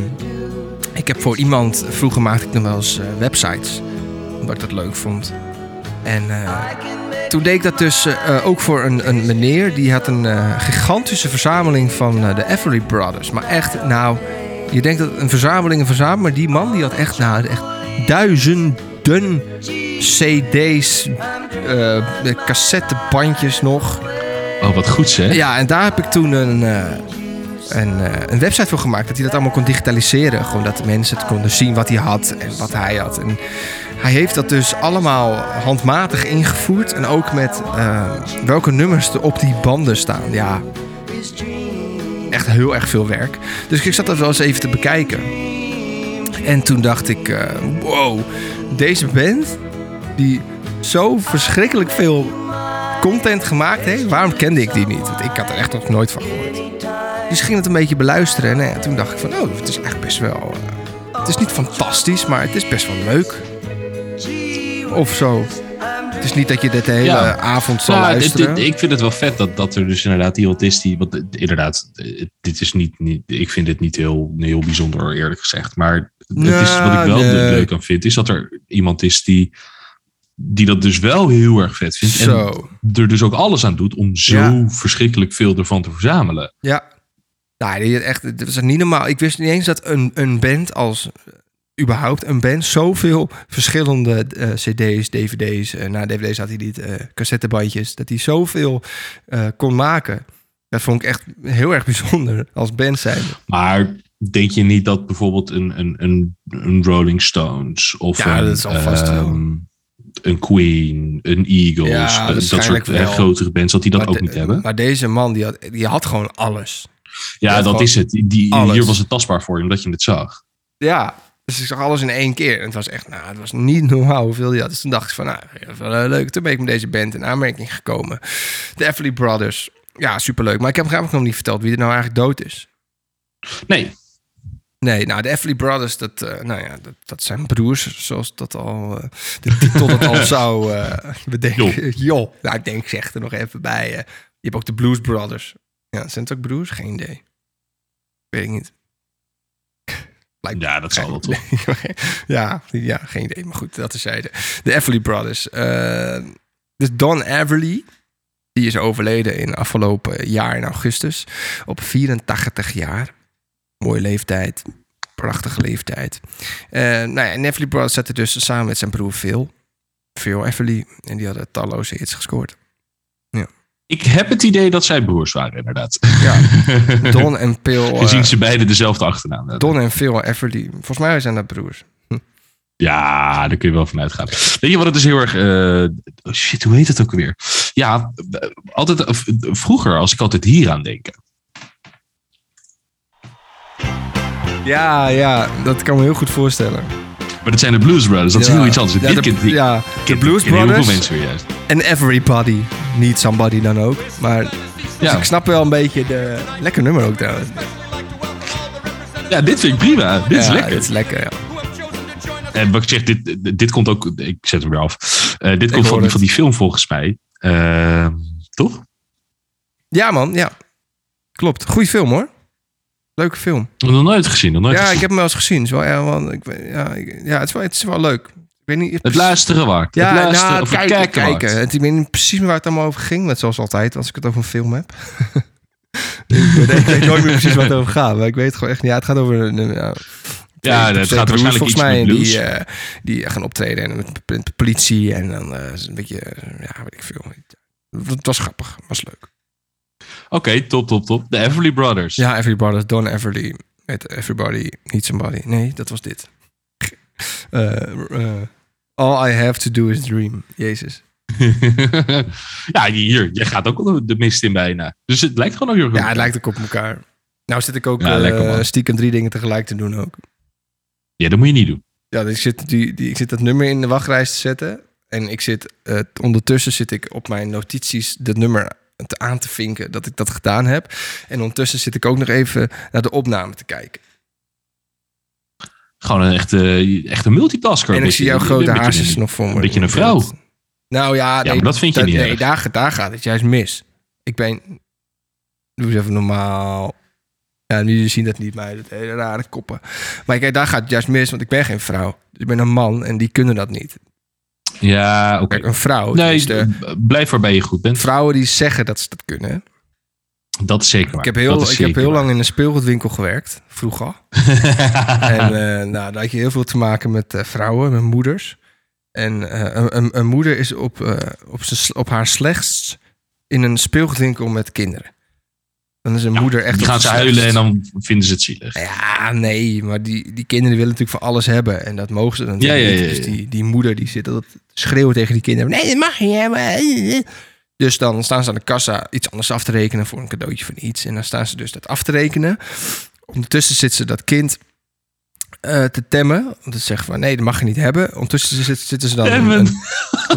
ik heb voor iemand, vroeger maakte ik nog wel eens eh, websites, omdat ik dat leuk vond. En eh, toen deed ik dat dus eh, ook voor een, een meneer, die had een gigantische verzameling van de Everly Brothers. Maar echt, nou, je denkt dat een verzameling een verzameling, maar die man die had echt, nou, echt duizenden cd's, cassettebandjes nog. Oh, wat goed zeg. Ja, en daar heb ik toen een, eh, een, eh, een website voor gemaakt. Dat hij dat allemaal kon digitaliseren. Gewoon dat mensen het konden zien wat hij had en wat hij had. En hij heeft dat dus allemaal handmatig ingevoerd. En ook met eh, welke nummers er op die banden staan. Ja, echt heel erg veel werk. Dus ik zat dat wel eens even te bekijken. En toen dacht ik, wow, deze band die zo verschrikkelijk veel content gemaakt heeft, waarom kende ik die niet? Want ik had er echt nog nooit van gehoord. Dus ging het een beetje beluisteren en nou ja, toen dacht ik van, oh, het is eigenlijk best wel... eh, het is niet fantastisch, maar het is best wel leuk. Of zo. Het is niet dat je dit de hele Ja. avond zal luisteren. dit- ik vind het wel vet dat, dat er dus inderdaad die. Want eh, inderdaad, eh, dit is niet, niet. Ik vind dit niet heel, heel bijzonder, eerlijk gezegd. Maar het is, wat ik wel nee. leuk aan vind, is dat er iemand is die. Die dat dus wel heel erg vet vindt. En Zo. er dus ook alles aan doet om zo Ja. verschrikkelijk veel ervan te verzamelen. Ja. Nou, echt, dit was niet normaal. Ik wist niet eens dat een, een band als überhaupt een band zoveel verschillende eh, CD's, DVD's, eh na DVD's had hij niet, eh cassettebandjes, dat hij zoveel kon maken. Dat vond ik echt heel erg bijzonder als band zijn. Maar denk je niet dat bijvoorbeeld een, een, een, een Rolling Stones of Ja, een, dat zal vast wel. Een Queen, een Eagles, Ja, eh, dat soort grotere bands, dat die dat maar ook de- niet hebben? Maar deze man, die had, die had gewoon alles. Ja, dat is het. Die, alles. hier was het tastbaar voor je, omdat je het zag. Ja, dus ik zag alles in één keer. En het was echt, nou, het was niet normaal hoeveel die had. Dus toen dacht ik van, nou, wel, eh, leuk. Toen ben ik met deze band in aanmerking gekomen. De Everly Brothers. Ja, superleuk. Maar ik heb eigenlijk nog niet verteld wie er nou eigenlijk dood is. Nee, Nee, nou, de Everly Brothers, dat, eh, nou ja, dat, dat zijn broers, zoals dat al, eh, de titel dat al zou eh, bedenken. Joh. Nou, ik denk, zeg er nog even bij. je hebt ook de Blues Brothers. Ja, zijn het ook broers? Geen idee. Weet ik niet. Lijkt ja, dat zal wel toch. ja, ja, geen idee. Maar goed, dat terzijde. De Everly Brothers. dus Don Everly, die is overleden in afgelopen jaar in augustus. Op 84 jaar. Mooie leeftijd. Prachtige leeftijd. Eh nou ja, en Everly Brothers zette dus samen met zijn broer Phil. Phil Everly. En die hadden talloze hits gescoord. Ik heb het idee dat zij broers waren, inderdaad. Ja, Don en Phil. Gezien eh, ze beide dezelfde achternaam hebben. Don en Phil Everly. Volgens mij zijn dat broers. Ja, daar kun je wel van uitgaan. Weet je wat het is heel erg... eh, oh shit, hoe heet het ook weer? Ja, altijd, vroeger als ik altijd hier aan denken. Ja, ja, dat kan me heel goed voorstellen. Maar dat zijn de Blues Brothers. Dat is Ja. heel iets anders. Ja, Dit de, kent- dit ja, de kent- Blues kennen heel veel Brothers mensen weer juist. en Everybody. Niet Somebody dan ook. Maar dus Ja. ik snap wel een beetje de... Lekker nummer ook trouwens. ja, dit vind ik prima. Dit is ja, lekker. dit is lekker, ja. En wat ik zeg, dit, dit komt ook... Ik zet hem weer af. Eh, dit komt van, van die film volgens mij. Eh, toch? Ja man, ja. Klopt. Goeie film hoor. Leuke film. Nog nooit gezien. Nog nooit Ja, gezien. ik heb hem wel eens gezien. Het is wel, ja, want ik, weet- ja, ik- ja, het, is wel, het is wel leuk. Ik weet niet... Het luisteren waard. Ja, het luisteren, nou, of het kijken, kijken, kijken. Het, ik weet niet precies meer waar het allemaal over ging. Net zoals altijd, als ik het over een film heb. ik, weet, ik weet nooit meer precies waar het over gaat. Maar ik weet gewoon echt niet. Ja, het gaat over... een- een, ja, het gaat broers, waarschijnlijk iets mij. met. Die, eh, die gaan optreden en met, de politie. En dan eh, is het een beetje... eh, ja, weet ik veel. Het was grappig. Het was leuk. Oké, top, top, top. De Everly Brothers. Ja, Everybody, Don Everly. Met Everybody, Need Somebody. Nee, dat was dit. Eh, eh, all I have to do is dream. Jezus. ja, hier. Je gaat ook de mist in bijna. Dus het lijkt gewoon ook heel goed. Ja, het lijkt ook op elkaar. Nou zit ik ook Ja, eh, lekker, stiekem drie dingen tegelijk te doen ook. Ja, dat moet je niet doen. Ja, dus ik zit, die, die, ik zit dat nummer in de wachtrij te zetten. En ik zit, ondertussen zit ik op mijn notities dat nummer te aan te vinken dat ik dat gedaan heb. En ondertussen zit ik ook nog even naar de opname te kijken. Gewoon een echte, echte multitasker. en ik zie jouw grote haarsjes nog voor me. Een beetje een vrouw. Nou ja, nee, maar dat vind je niet Nee, daar, daar gaat het juist mis. Ik ben... Doe eens even normaal. Ja, nu zien dat niet, maar dat hele rare koppen. Maar kijk, daar gaat het juist mis, want ik ben geen vrouw. Ik ben een man en die kunnen dat niet. Ja, oké. Een vrouw... Nee, is de, blijf waarbij je goed bent. vrouwen die zeggen dat ze dat kunnen. Dat is zeker waar. Ik heb heel, ik heb heel lang in een speelgoedwinkel gewerkt, vroeger. en eh, nou, daar had je heel veel te maken met eh, vrouwen, met moeders. En eh, een, een, een moeder is op, op, op haar slechtst in een speelgoedwinkel met kinderen. Dan is een moeder echt Die gaan ze huilen en dan vinden ze het zielig. Ja, nee, maar die, die kinderen willen natuurlijk van alles hebben. En dat mogen ze natuurlijk Ja, ja, niet. ja. Dus die, die moeder die zit te schreeuwen tegen die kinderen. Nee, dat mag je hebben. Dus dan staan ze aan de kassa iets anders af te rekenen voor een cadeautje van iets. En dan staan ze dus dat af te rekenen. Ondertussen zit ze dat kind eh, te temmen. Om te zeggen van nee, dat mag je niet hebben. Ondertussen zit- zitten ze dan... Temmen. een-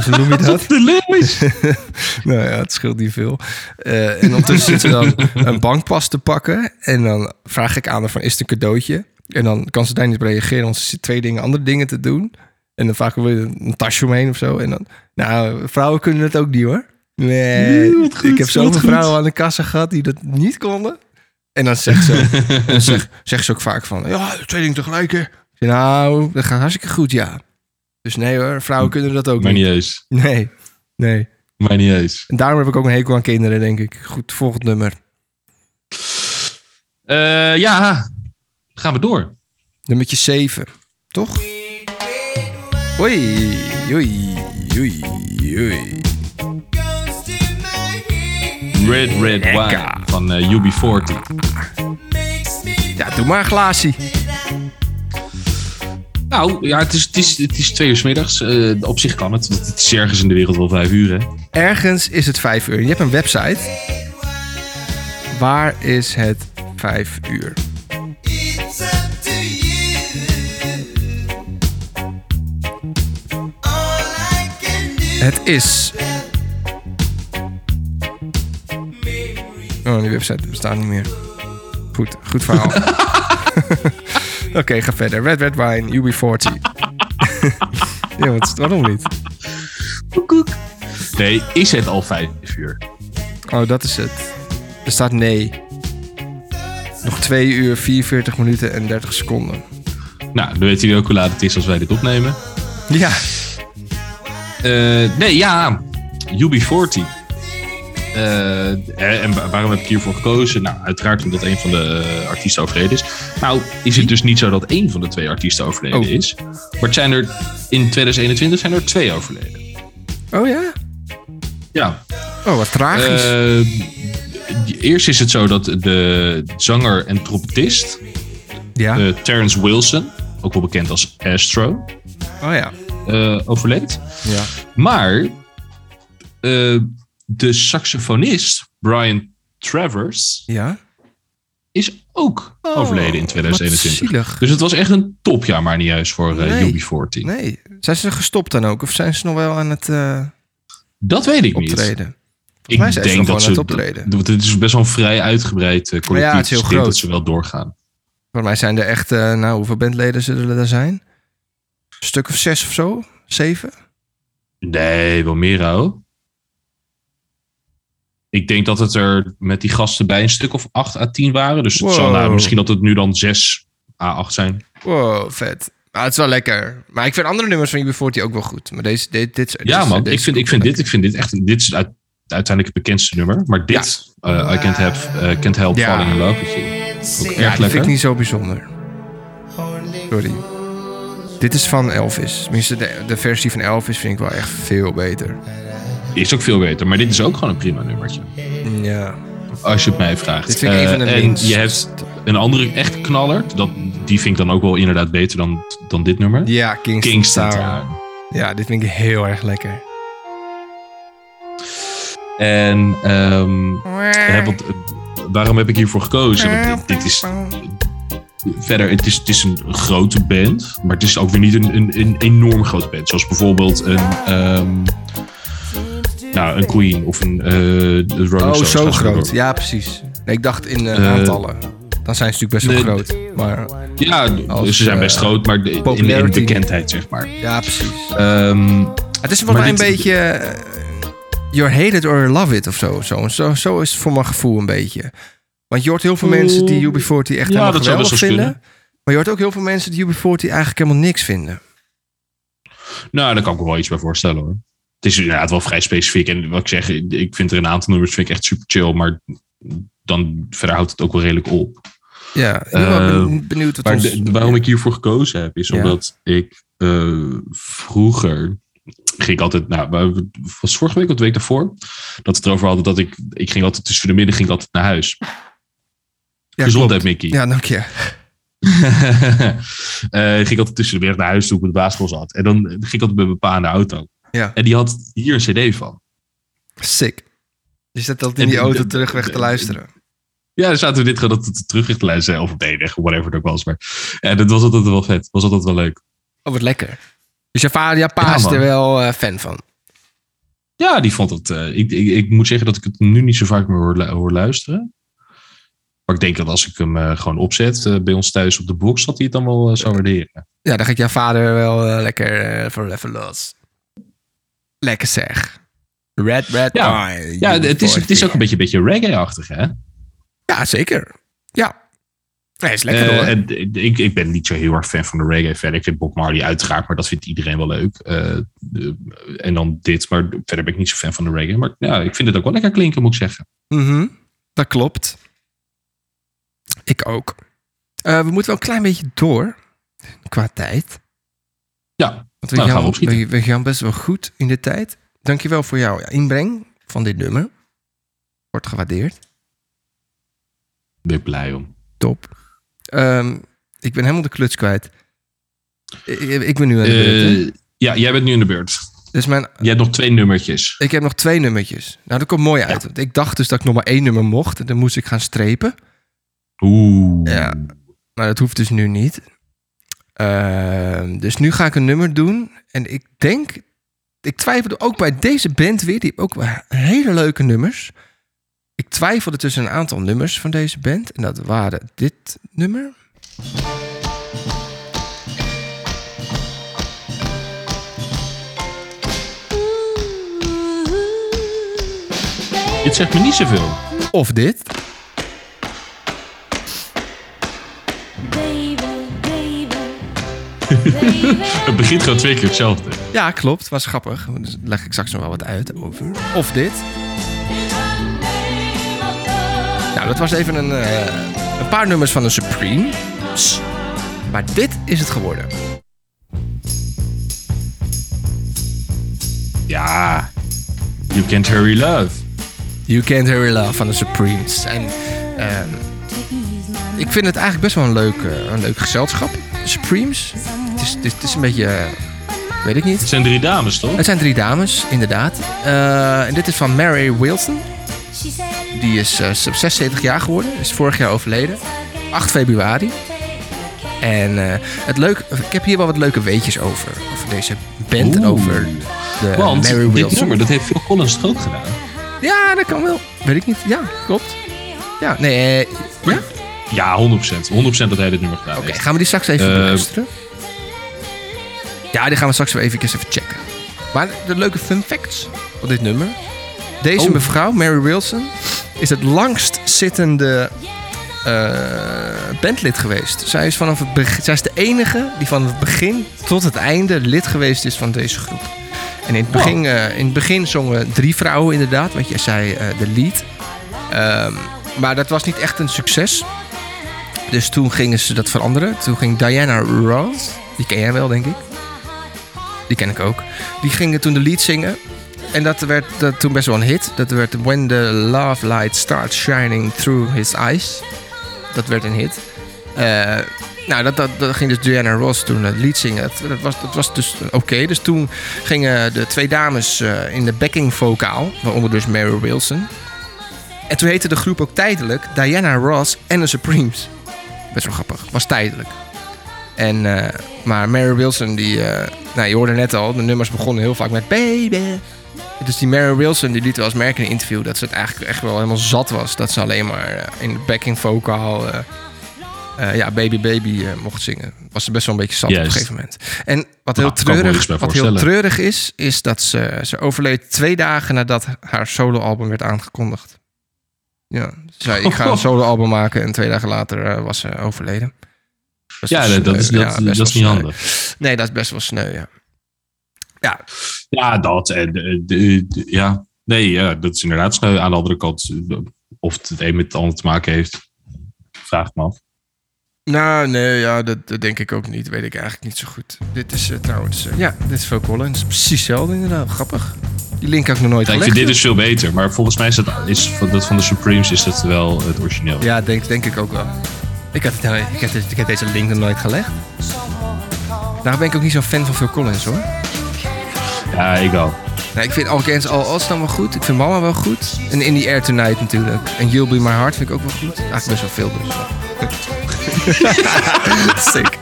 hoe noem je dat? Nou ja, het scheelt niet veel. Eh, en ondertussen zitten ze dan een bankpas te pakken. En dan vraag ik aan haar van, is het een cadeautje? En dan kan ze daar niet op reageren, want ze zit twee dingen, andere dingen te doen. En dan vaak weer een tasje omheen of zo. En dan, nou, vrouwen kunnen het ook niet hoor. Nee, Nee, goed, ik heb zoveel vrouwen aan de kassa gehad die dat niet konden. En dan zegt ze, dan zegt, zegt ze ook vaak van, ja, twee dingen tegelijk. hè. Nou, dat gaat hartstikke goed, ja. Dus nee hoor, vrouwen kunnen dat ook Maar niet. niet eens. Nee, nee. Maar niet eens. En daarom heb ik ook een hekel aan kinderen, denk ik. Goed, volgend nummer. Eh, ja, gaan we door. Nummertje 7, toch? Oei, oei, oei, oei. Red Red Wine van eh, UB40. Ja, doe maar een glaasje. Nou, ja, het is, het is, het is twee uur 's middags. Eh, op zich kan het. want Het is ergens in de wereld wel vijf uur, hè? Ergens is het 5 uur. Je hebt een website. Waar is het 5 uur? Het is. Oh, die website bestaat niet meer. Goed, goed verhaal. Oké, ga verder. Red Red Wine, UB40. ja, wat, waarom niet? Nee, is het al vijf uur? Oh, dat is het. Er staat nee. Nog 2 uur, 44 minuten en 30 seconden. Nou, dan weet jullie ook hoe laat het is als wij dit opnemen. Ja. Eh, nee, ja, UB40. Eh, en wa- waarom heb ik hiervoor gekozen? Nou, uiteraard omdat een van de eh, artiesten overleden is. Nou, is het dus niet zo dat één van de twee artiesten overleden Oh. is. Maar het zijn er in 2021 zijn er twee overleden. Oh ja? Ja. Oh, wat tragisch. Eh, eerst is het zo dat de zanger en trompetist, ja. Terrence Wilson, ook wel bekend als Astro, oh ja. overleed. Ja. Maar de saxofonist Brian Travers Ja? is ook overleden in wat 2021. zielig. Dus het was echt een topjaar, maar niet juist voor eh, Nee. UB40. Nee. Zijn ze gestopt dan ook? Of zijn ze nog wel aan het eh, Dat weet ik niet. optreden? Ik mij zijn ze denk dat ze. optreden. Het is best wel een vrij uitgebreid eh, collectief. Ja, het is heel groot. dat ze wel doorgaan. Volgens mij zijn er echt, nou, hoeveel bandleden zullen er zijn? Een stuk of zes of zo? Zeven? Nee, wel meer hoor. Ik denk dat het er met die gasten bij een stuk of 8 à 10 waren. Dus het zal, Wow. nou, misschien dat het nu dan 6 à 8 zijn. Wow, vet. Maar het is wel lekker. Maar ik vind andere nummers van UB40 ook wel goed. Maar deze, dit, dit, Ja, deze- man. deze Ik vind, ik vind dit, ik vind dit echt. Dit is uit- uiteindelijk het bekendste nummer. Maar dit, eh, I can't, have, eh, can't help Ja. falling in love. Ook Ja, erg die vind lekker. ik niet zo bijzonder. Sorry. Dit is van Elvis. Tenminste, de, de versie van Elvis vind ik wel echt veel beter. Is ook veel beter. Maar dit is ook gewoon een prima nummertje. Ja. Als je het mij vraagt. Dit vind ik een van de Eh, en je hebt een andere echt knaller. Dat, die vind ik dan ook wel inderdaad beter dan, dan dit nummer. Ja, Kingston, Kingston. Town. Ja, dit vind ik heel erg lekker. En ehm, ja, want, eh, waarom heb ik hiervoor gekozen? Want dit, dit is verder, het is, het is een grote band. Maar het is ook weer niet een, een, een enorm grote band. Zoals bijvoorbeeld een, ehm, nou, een Queen of een de Rolling Oh, zo groot. Ja, precies. Nee, ik dacht in eh, Eh, aantallen. Dan zijn ze natuurlijk best wel groot. Maar Ja, Als, ze zijn best groot, maar de- in, in popularity. bekendheid, zeg maar. ja, precies. Ehm, Het is volgens Maar mij een beetje... you hate it or love it of zo. Zo, zo, zo is het voor mijn gevoel een beetje. Want je hoort heel veel mensen die UB40 echt Ja, helemaal dat geweldig vinden. kunnen. Maar je hoort ook heel veel mensen die UB40 eigenlijk helemaal niks vinden. nou, daar kan ik me wel iets bij voorstellen hoor. Het is inderdaad wel vrij specifiek. En wat ik zeg, ik vind er een aantal nummers vind ik echt super chill. Maar dan verder houdt het ook wel redelijk op. Ja, ik ben Eh, ben- benieuwd wat Maar ons... de- waarom ik hiervoor gekozen heb, is Ja. omdat ik eh, vroeger ging ik altijd, nou, was vorige week of de week daarvoor, dat we het erover hadden dat ik, ik ging altijd tussen de middag ging ik altijd naar huis. Ja, Gezondheid, klopt. Mickey. Ja, dank je. Eh, ging ik altijd tussen de middag naar huis toen ik op de basisschool zat. En dan ging ik altijd met mijn pa in de auto. Ja. En die had hier een cd van. Sick. Je zet dat in En die auto de- terugweg de- te luisteren. Ja, dan zaten we dit gewoon dat terug te luisteren. Of op de enige, whatever het ook was. Maar ja, dat was altijd wel vet. was altijd wel leuk. Oh, wat lekker. Dus je vader, je pa Ja, is er wel eh, fan van. Ja, die vond het. eh, ik, ik, ik moet zeggen dat ik het nu niet zo vaak meer hoor, lu- hoor luisteren. Maar ik denk dat als ik hem eh, gewoon opzet bij ons thuis op de box, dat hij het dan wel zou waarderen. Ja, dan gaat jouw vader wel lekker voor even los. Lekker zeg. Red, red Ja. wine. Ja, het is, het is ook een beetje, beetje reggae-achtig, hè? Ja, zeker. Ja. Nee, is lekker Eh, hoor. en ik, ik ben niet zo heel erg fan van de reggae verder. Ik vind Bob Marley uiteraard, maar dat vindt iedereen wel leuk. Eh, de- en dan dit, maar verder ben ik niet zo fan van de reggae. Maar ja, ik vind het ook wel lekker klinken, moet ik zeggen. Mhm, Dat klopt. Ik ook. Eh, we moeten wel een klein beetje door. Qua tijd. Ja, Want we, Nou, gaan we gaan, opschieten. we, we gaan best wel goed in de tijd. Dankjewel voor jouw inbreng van dit nummer. Wordt gewaardeerd. ben ik blij om. Top. Ehm, ik ben helemaal de kluts kwijt. Ik, ik ben nu aan de beurt. Eh, ja, jij bent nu in de beurt. Dus mijn, Jij hebt nog twee nummertjes. ik heb nog twee nummertjes. Nou, dat komt mooi uit. Want ik dacht dus dat ik nog maar één nummer mocht. En dan moest ik gaan strepen. Oeh. Ja. Maar dat hoeft dus nu niet. Ehm, dus nu ga ik een nummer doen. En ik denk... Ik twijfelde ook bij deze band weer. Die heeft ook hele leuke nummers. Ik twijfelde tussen een aantal nummers van deze band. En dat waren dit nummer. Dit zegt me niet zoveel. Of dit. Het begint gewoon twee keer hetzelfde. Ja, klopt. Was grappig. Dus leg ik straks nog wel wat uit over. Of dit. Nou, dat was even een, eh, een paar nummers van de Supremes. Maar dit is het geworden. Ja. You can't hurry love. You Can't Hurry Love van de Supremes. En ehm, ik vind het eigenlijk best wel een leuk, eh, een leuk gezelschap. De Supremes. Het is, het is, het is een beetje... eh, weet ik niet. Het zijn drie dames, toch? Het zijn drie dames, inderdaad. Eh, en dit is van Mary Wilson. Die is eh, 76 jaar geworden. Is vorig jaar overleden. 8 februari. En het leuk, ik heb hier wel wat leuke weetjes over. Over deze band en over de Want Mary dit Wilson. nummer, dat heeft Phil Collins ook gedaan? Ja, dat kan wel. Weet ik niet. Ja, klopt. Ja, nee. ja? Ja, 100%. 100% dat hij dit nummer gedaan Oké, heeft. gaan we die straks even Eh, beluisteren? Ja, die gaan we straks wel even, even checken. Maar de leuke fun facts van dit nummer. Deze Oh. mevrouw, Mary Wilson, is het langst zittende eh, bandlid geweest. Zij is, vanaf het beg- zij is de enige die van het begin tot het einde lid geweest is van deze groep. En in het begin, eh, in het begin zongen drie vrouwen inderdaad, want jij zei eh, de lead. Ehm, maar dat was niet echt een succes. Dus toen gingen ze dat veranderen. Toen ging Diana Ross, die ken jij wel denk ik. Die ken ik ook. Die ging toen de lead zingen. En dat werd dat toen best wel een hit. Dat werd When the Love Light Starts Shining Through His Eyes. Dat werd een hit. Eh, nou, dat, dat, dat ging dus Diana Ross toen het lied zingen. Dat, was, dat was dus oké. Dus toen gingen de twee dames eh, in de backing vocaal. Waaronder dus Mary Wilson. En toen heette de groep ook tijdelijk Diana Ross en de Supremes. best wel grappig. Was tijdelijk. En, eh, maar Mary Wilson, die, nou, je hoorde net al, de nummers begonnen heel vaak met baby. Dus die Mary Wilson, die liet wel eens merken in een interview dat ze het eigenlijk echt wel helemaal zat was. Dat ze alleen maar eh, in de backing vocaal, eh, eh, ja, baby baby eh, mocht zingen. Was ze best wel een beetje zat op een gegeven moment. En wat heel, Nou, me treurig, wat heel treurig is, is dat ze, ze overleed twee dagen nadat haar soloalbum werd aangekondigd. Ja, ze zei ik ga een soloalbum maken en twee dagen later was ze overleden. Best Ja, dat, is, dat, Ja, dat is niet handig. Nee, dat is best wel sneu, ja. Ja, Ja, dat. En, eh, de- de- ja. Nee, ja, dat is inderdaad sneu. Aan de andere kant, eh, of het een met het ander te maken heeft, vraag me af. nou nee, ja, dat, dat denk ik ook niet. Weet ik eigenlijk niet zo goed. Dit is eh, trouwens, eh, ja, dit is Phil Collins. Precies hetzelfde inderdaad. Grappig. Die link heb ik nog nooit Ja, ik vind dit dus veel beter, maar volgens mij is dat, is van, dat van de Supremes is dat wel het origineel. Ja, denk, denk ik ook wel. Ik heb, het, ik, heb, ik heb deze link nog nooit gelegd. Daar ben ik ook niet zo'n fan van Phil Collins hoor. Ja, ik wel. Nee, ik vind All Against All Odds dan wel goed. Ik vind Mama wel goed. En In the Air Tonight natuurlijk. En You'll Be My Heart vind ik ook wel goed. Eigenlijk best wel veel dus. Sick.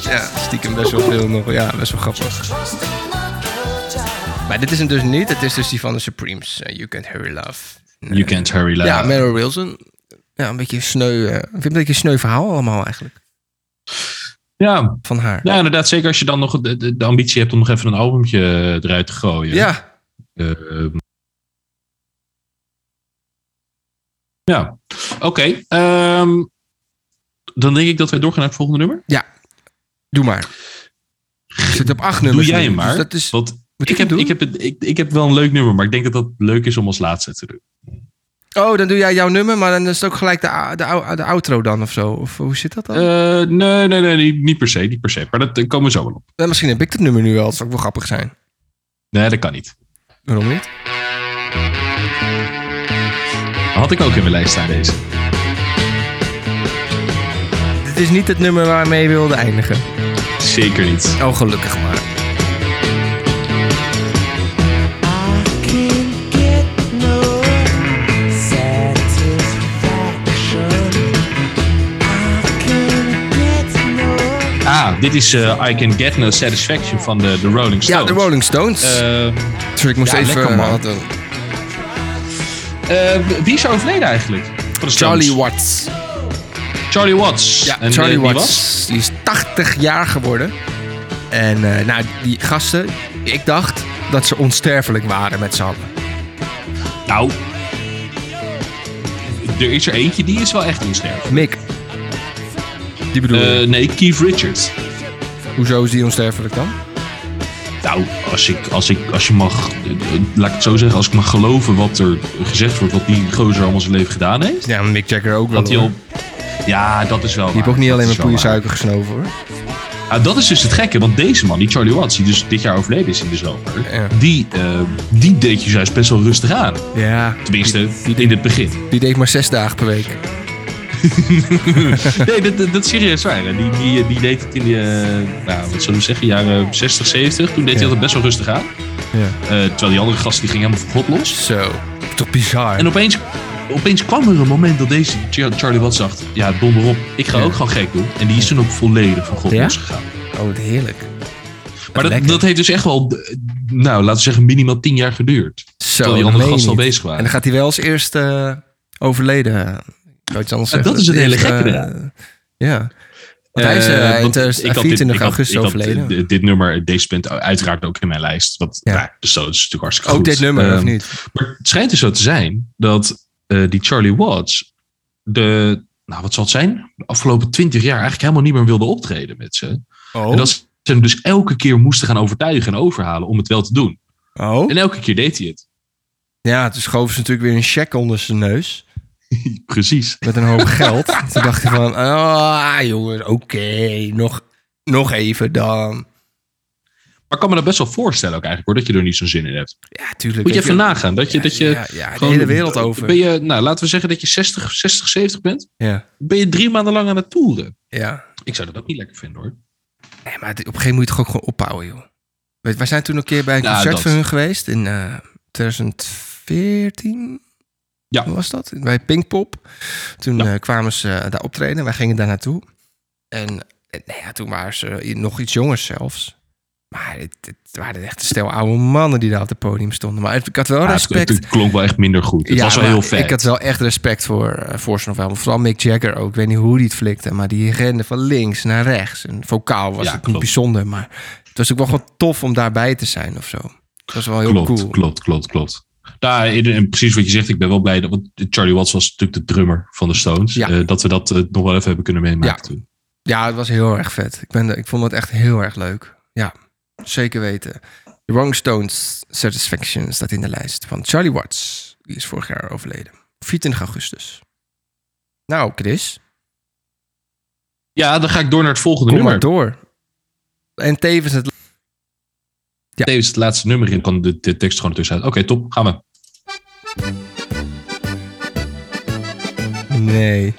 Ja, stiekem best wel veel nog. Ja, best wel grappig. Maar dit is hem dus niet. Het is dus die van de Supremes. eh, you Can't Hurry Love. You can't hurry love. Ja, Meryl Wilson. Ja, een beetje sneu. eh, ik vind het een beetje een sneu verhaal allemaal eigenlijk. ja, Van haar. ja, inderdaad. Zeker als je dan nog de, de, de ambitie hebt om nog even een albumtje eruit te gooien. Ja, Eh, ja, oké. ehm, dan denk ik dat wij doorgaan naar het volgende nummer. doe maar. Ik zit op acht nummers Doe jij hem maar. Dus dat is, ik heb, ik, heb het, ik, ik heb wel een leuk nummer, maar ik denk dat dat leuk is om als laatste te doen. Oh, dan doe jij jouw nummer, maar dan is het ook gelijk de, de, de outro dan of zo. Of hoe zit dat dan? Eh, nee, nee, nee, niet, niet per se, niet per se. Maar dat komen we zo wel op. Eh, misschien heb ik dat nummer nu wel. Dat zou ook wel grappig zijn. Nee, dat kan niet. Waarom niet? Had ik ook in mijn lijst staan deze. Dit is niet het nummer waarmee je wilde eindigen. Zeker niet. Oh, gelukkig maar. Ah, dit is eh, I Can Get No Satisfaction van de, de Rolling Ja, Stones. de Rolling Stones. Eh, Sorry, ik moest ja, even... lekker, eh, wie is er overleden eigenlijk? Charlie Watts. Charlie Watts. Ja, En, Charlie Watts. Die is 80 jaar geworden. En nou, die gasten... Ik dacht dat ze onsterfelijk waren met z'n allen. Nou, er is er eentje die is wel echt onsterfelijk. Mick. Die bedoel je? Eh, nee, Keith Richards. Hoezo is die onsterfelijk dan? Nou, als, ik, als, ik, als je mag, eh, eh, laat ik het zo zeggen, als ik mag geloven wat er gezegd wordt, wat die gozer allemaal zijn leven gedaan heeft. Ja, maar Mick Jagger ook wel. Dat hij op, ja, dat is wel Die heeft ook niet alleen maar poeie suiker gesnoven hoor. Ah, dat is dus het gekke, want deze man, die Charlie Watts, die dus dit jaar overleden is in de zomer, Ja. die, die deed je juist best wel rustig aan. Ja. Tenminste, in het begin. Die deed maar zes dagen per week. Nee, dat, dat, dat is serieus waar. hè. Die, die, die deed het in de, eh, nou, wat zullen we zeggen, jaren 60, 70. Toen deed hij altijd best wel rustig aan. Ja. Eh, terwijl die andere gasten die gingen helemaal voor God los. Zo. Toch bizar. En opeens, opeens kwam er een moment dat deze Char- Charlie Watts dacht... Ja, donder op, ik ga Ja. ook gewoon gek doen. En die is toen ook volledig van God Ja? losgegaan. Oh, heerlijk. Maar dat, dat heeft dus echt wel, eh, nou, laten we zeggen, minimaal tien jaar geduurd. Zo, Terwijl die andere gasten al bezig En waren. dan gaat hij wel als eerste overleden. Anders zeggen. dat is het hele gekke eh. Ja. Want hij is Eh, eh, in want 2024 ik had augustus ik had, overleden. eh, dit nummer, deze bent uiteraard ook in mijn lijst. Wat, Ja. dus dat is natuurlijk hartstikke ook goed. dit nummer, of Ehm, niet? Maar het schijnt dus zo te zijn dat eh, die Charlie Watts de, nou wat zal het zijn, de afgelopen twintig jaar eigenlijk helemaal niet meer wilde optreden met ze. Oh. En dat ze hem dus elke keer moesten gaan overtuigen en overhalen om het wel te doen. oh. En elke keer deed hij het. Ja, toen schoven ze natuurlijk weer een cheque onder zijn neus. Precies. Met een hoop geld. toen dacht hij van, ah jongens, oké, nog, nog even dan. Maar ik kan me dat best wel voorstellen ook eigenlijk hoor, dat je er niet zo'n zin in hebt. Ja, tuurlijk. Moet je even nagaan. Dat je, Ja, dat je ja, ja, de gewoon- hele wereld over. Ben je, nou, laten we zeggen dat je 60, 60 70 bent. Ja, Ben je drie maanden lang aan het toeren. ja. Ik zou dat ook niet lekker vinden hoor. Nee, maar op een gegeven moment moet je toch ook gewoon ophouden, joh. Wij zijn toen een keer bij een Ja, concert dat. van hun geweest in eh 2014. Ja. Hoe was dat? Bij Pinkpop. Toen Ja. eh, kwamen ze eh, daar optreden. Wij gingen daar naartoe. En eh, nou ja, toen waren ze nog iets jonger zelfs. Maar het, het waren echt een stel oude mannen die daar op het podium stonden. Maar ik had wel Ja, respect. Het, klonk wel echt minder goed. Het was wel heel vet. Ik had wel echt respect voor uh, November. Vooral Mick Jagger ook. Ik weet niet hoe die het flikte. Maar die rende van links naar rechts. En vocaal was Ja, het niet bijzonder. Maar het was ook wel gewoon tof om daarbij te zijn of zo. Was wel heel klopt, cool. klopt, klopt, klopt. Nou, precies wat je zegt, ik ben wel blij dat. Want Charlie Watts was natuurlijk de drummer van de Stones. Ja. eh, dat we dat eh, nog wel even hebben kunnen meemaken Ja. toen. Ja, het was heel erg vet. Ik, ben, ik vond het echt heel erg leuk. Ja, zeker weten. The Rolling Stones Satisfaction staat in de lijst van Charlie Watts. Die is vorig jaar overleden. 24 augustus. Nou, Chris, Ja, dan ga ik door naar het volgende kom maar nummer. door. En tevens het... Ja. Tevens het laatste nummer in kan de, de tekst gewoon ertussenuit. Oké, top. Gaan we. Nee.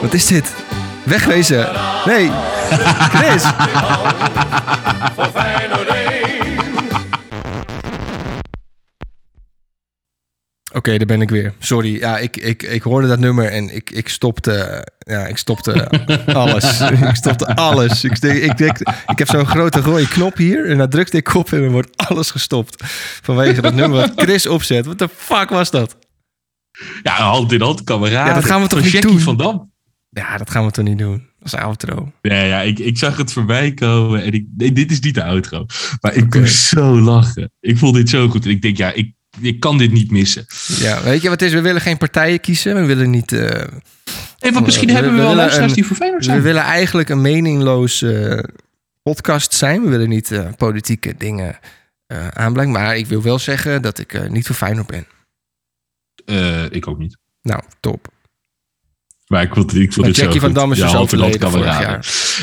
Wat is dit? Wegwezen. Nee. Chris. Oké, daar ben ik weer. Sorry. Ja, ik, ik, ik hoorde dat nummer en ik, ik stopte. Ja, ik stopte alles. ik stopte alles. Ik, ik, denk, ik heb zo'n grote rode knop hier en daar drukte ik op en dan wordt alles gestopt. Vanwege dat nummer wat Chris opzet. Wat de fuck was dat? Ja, hand in hand, kameraden. Ja, dat gaan we toch niet doen? van Dam. Ja, dat gaan we toch niet doen. Is outro. Ja, ja ik, ik zag het voorbij komen en ik, nee, dit is niet de outro. Maar ik Oké. moest zo lachen. Ik vond dit zo goed. En ik denk, ja, ik, ik kan dit niet missen. Ja, weet je wat het is? We willen geen partijen kiezen. We willen niet. want misschien We- hebben we we wel luisteraars die voor Feyenoord zijn. we willen eigenlijk een meningloze eh, podcast zijn. We willen niet eh, politieke dingen aanbrengen. Maar ik wil wel zeggen dat ik niet voor Feyenoord ben. Ik ook niet. Nou, top. Maar ik vond, ik Maar dit zo Jackie van goed. Dam is dus overleden vorig.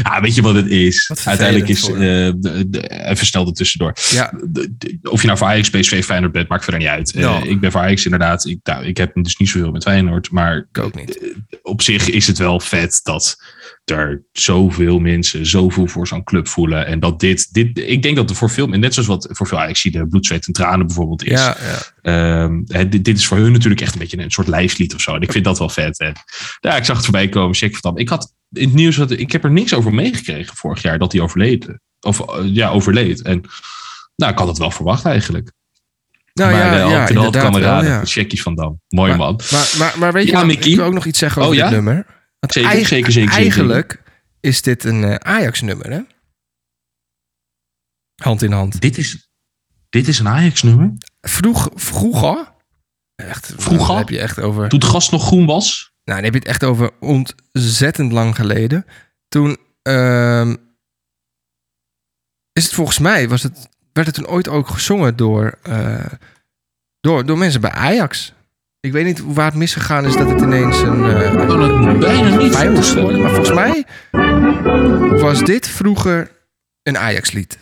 Ja, weet je wat het is? Wat Uiteindelijk is, eh, de, de, even snel er tussendoor. Ja, De- of je nou voor Ajax, PSV, Feyenoord bent, maakt verder niet uit. Eh, ik ben voor Ajax inderdaad. Ik, nou, ik heb dus niet zoveel met Feyenoord. Maar ik ook niet. op zich is het wel vet dat er zoveel mensen zoveel voor zo'n club voelen. En dat dit, dit ik denk dat er voor veel, net zoals wat voor veel Ajax de bloed, zweet en tranen bijvoorbeeld is. Ja, ja. Ehm, dit, dit is voor hun natuurlijk echt een beetje een soort lijfslied of zo. En ik vind dat wel vet. En, ja, ik zag het voorbij komen. Check van Dam. Ik had in het nieuws, dat, ik heb er niks over meegekregen vorig jaar dat hij overleed. Of eh, ja, overleed. En nou, ik had het wel verwacht eigenlijk. Nou maar ja, de ja, inderdaad wel, kameraden, ja. Jackie van Dam. Mooi Maar- man. Maar, maar, maar weet je, Ja, ik wil ook nog iets zeggen over Oh, dit nummer. Want Zeker, eigen- zeker, zeker, zeker. Eigenlijk is dit een eh, Ajax-nummer, hè? Hand in hand. Dit is, dit is een Ajax-nummer. Vroeg, vroeger. Echt, Vroeger? Dan heb je echt over. Toen het gas nog groen was. Nou, dan heb je het echt over ontzettend lang geleden. Toen. ehm, is het volgens mij. Was het, werd het toen ooit ook gezongen door, eh, door, door mensen bij Ajax? Ik weet niet waar het misgegaan is dat het ineens een. Ik kan het bijna niet geworden. Maar voorstellen. volgens mij was dit vroeger een Ajax-lied.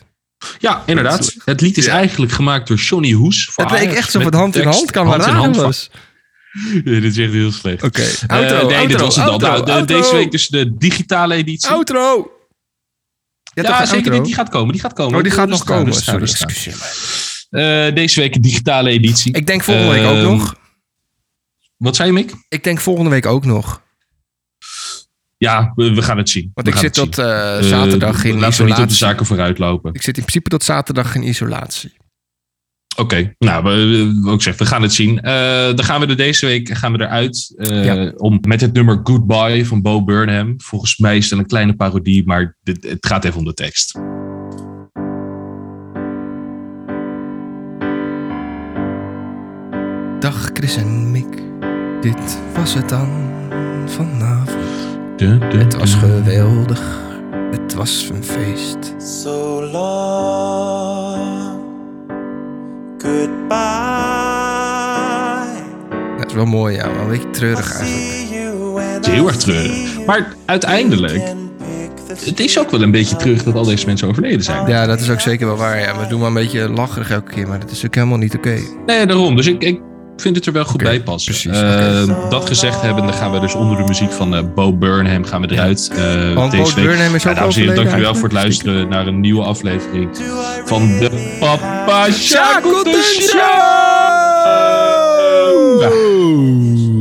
Ja, inderdaad. Het lied is Ja. eigenlijk gemaakt door Johnny Hoes. voor Het leek echt zo van hand in hand. Kan maar in raden hand was. Dit is echt heel slecht. Oké. Eh, nee, dit was het outro, Nou, outro. deze week dus de digitale editie. Outro! Ja, zeker. Die, die gaat komen. Die gaat komen. Oh, die gaat nog Rustig aan, komen. aan, Sorry. Eh, deze week een digitale editie. Ik denk volgende week ook Ehm, nog. Wat zei je, Mick? Ik denk volgende week ook nog. Ja, we, we gaan het zien. Want We ik zit tot eh, Eh, zaterdag in Laten we niet op de isolatie. zaken vooruit lopen. Ik zit in principe tot zaterdag in isolatie. Oké, nou, we, ook zeg, we gaan het zien. Eh, dan gaan we er deze week gaan we eruit Ja. om, met het nummer Goodbye van Bo Burnham. Volgens mij is het een kleine parodie, maar dit, het gaat even om de tekst. Dag Chris en Mick. Dit was het dan vanavond. Dun, dun, Het was geweldig. Het was een feest. So long, goodbye. Het is wel mooi, ja. Wel een beetje treurig eigenlijk. Het is heel erg treurig. Maar uiteindelijk, het is ook wel een beetje terug dat al deze mensen overleden zijn. Ja, dat is ook zeker wel waar. Ja. We doen maar een beetje lacherig elke keer, maar dat is ook helemaal niet oké. Nee, daarom. Dus ik, ik vind het er wel goed bij passen. precies, Eh. Dat gezegd hebben, dan gaan we dus onder de muziek van eh, Bo Burnham gaan we eruit. eh, Want deze Bo week. Burnham is Ja, ook dames en heren, overleden dankjewel voor het luisteren naar een nieuwe aflevering van de Papa Shackleton Show. Show!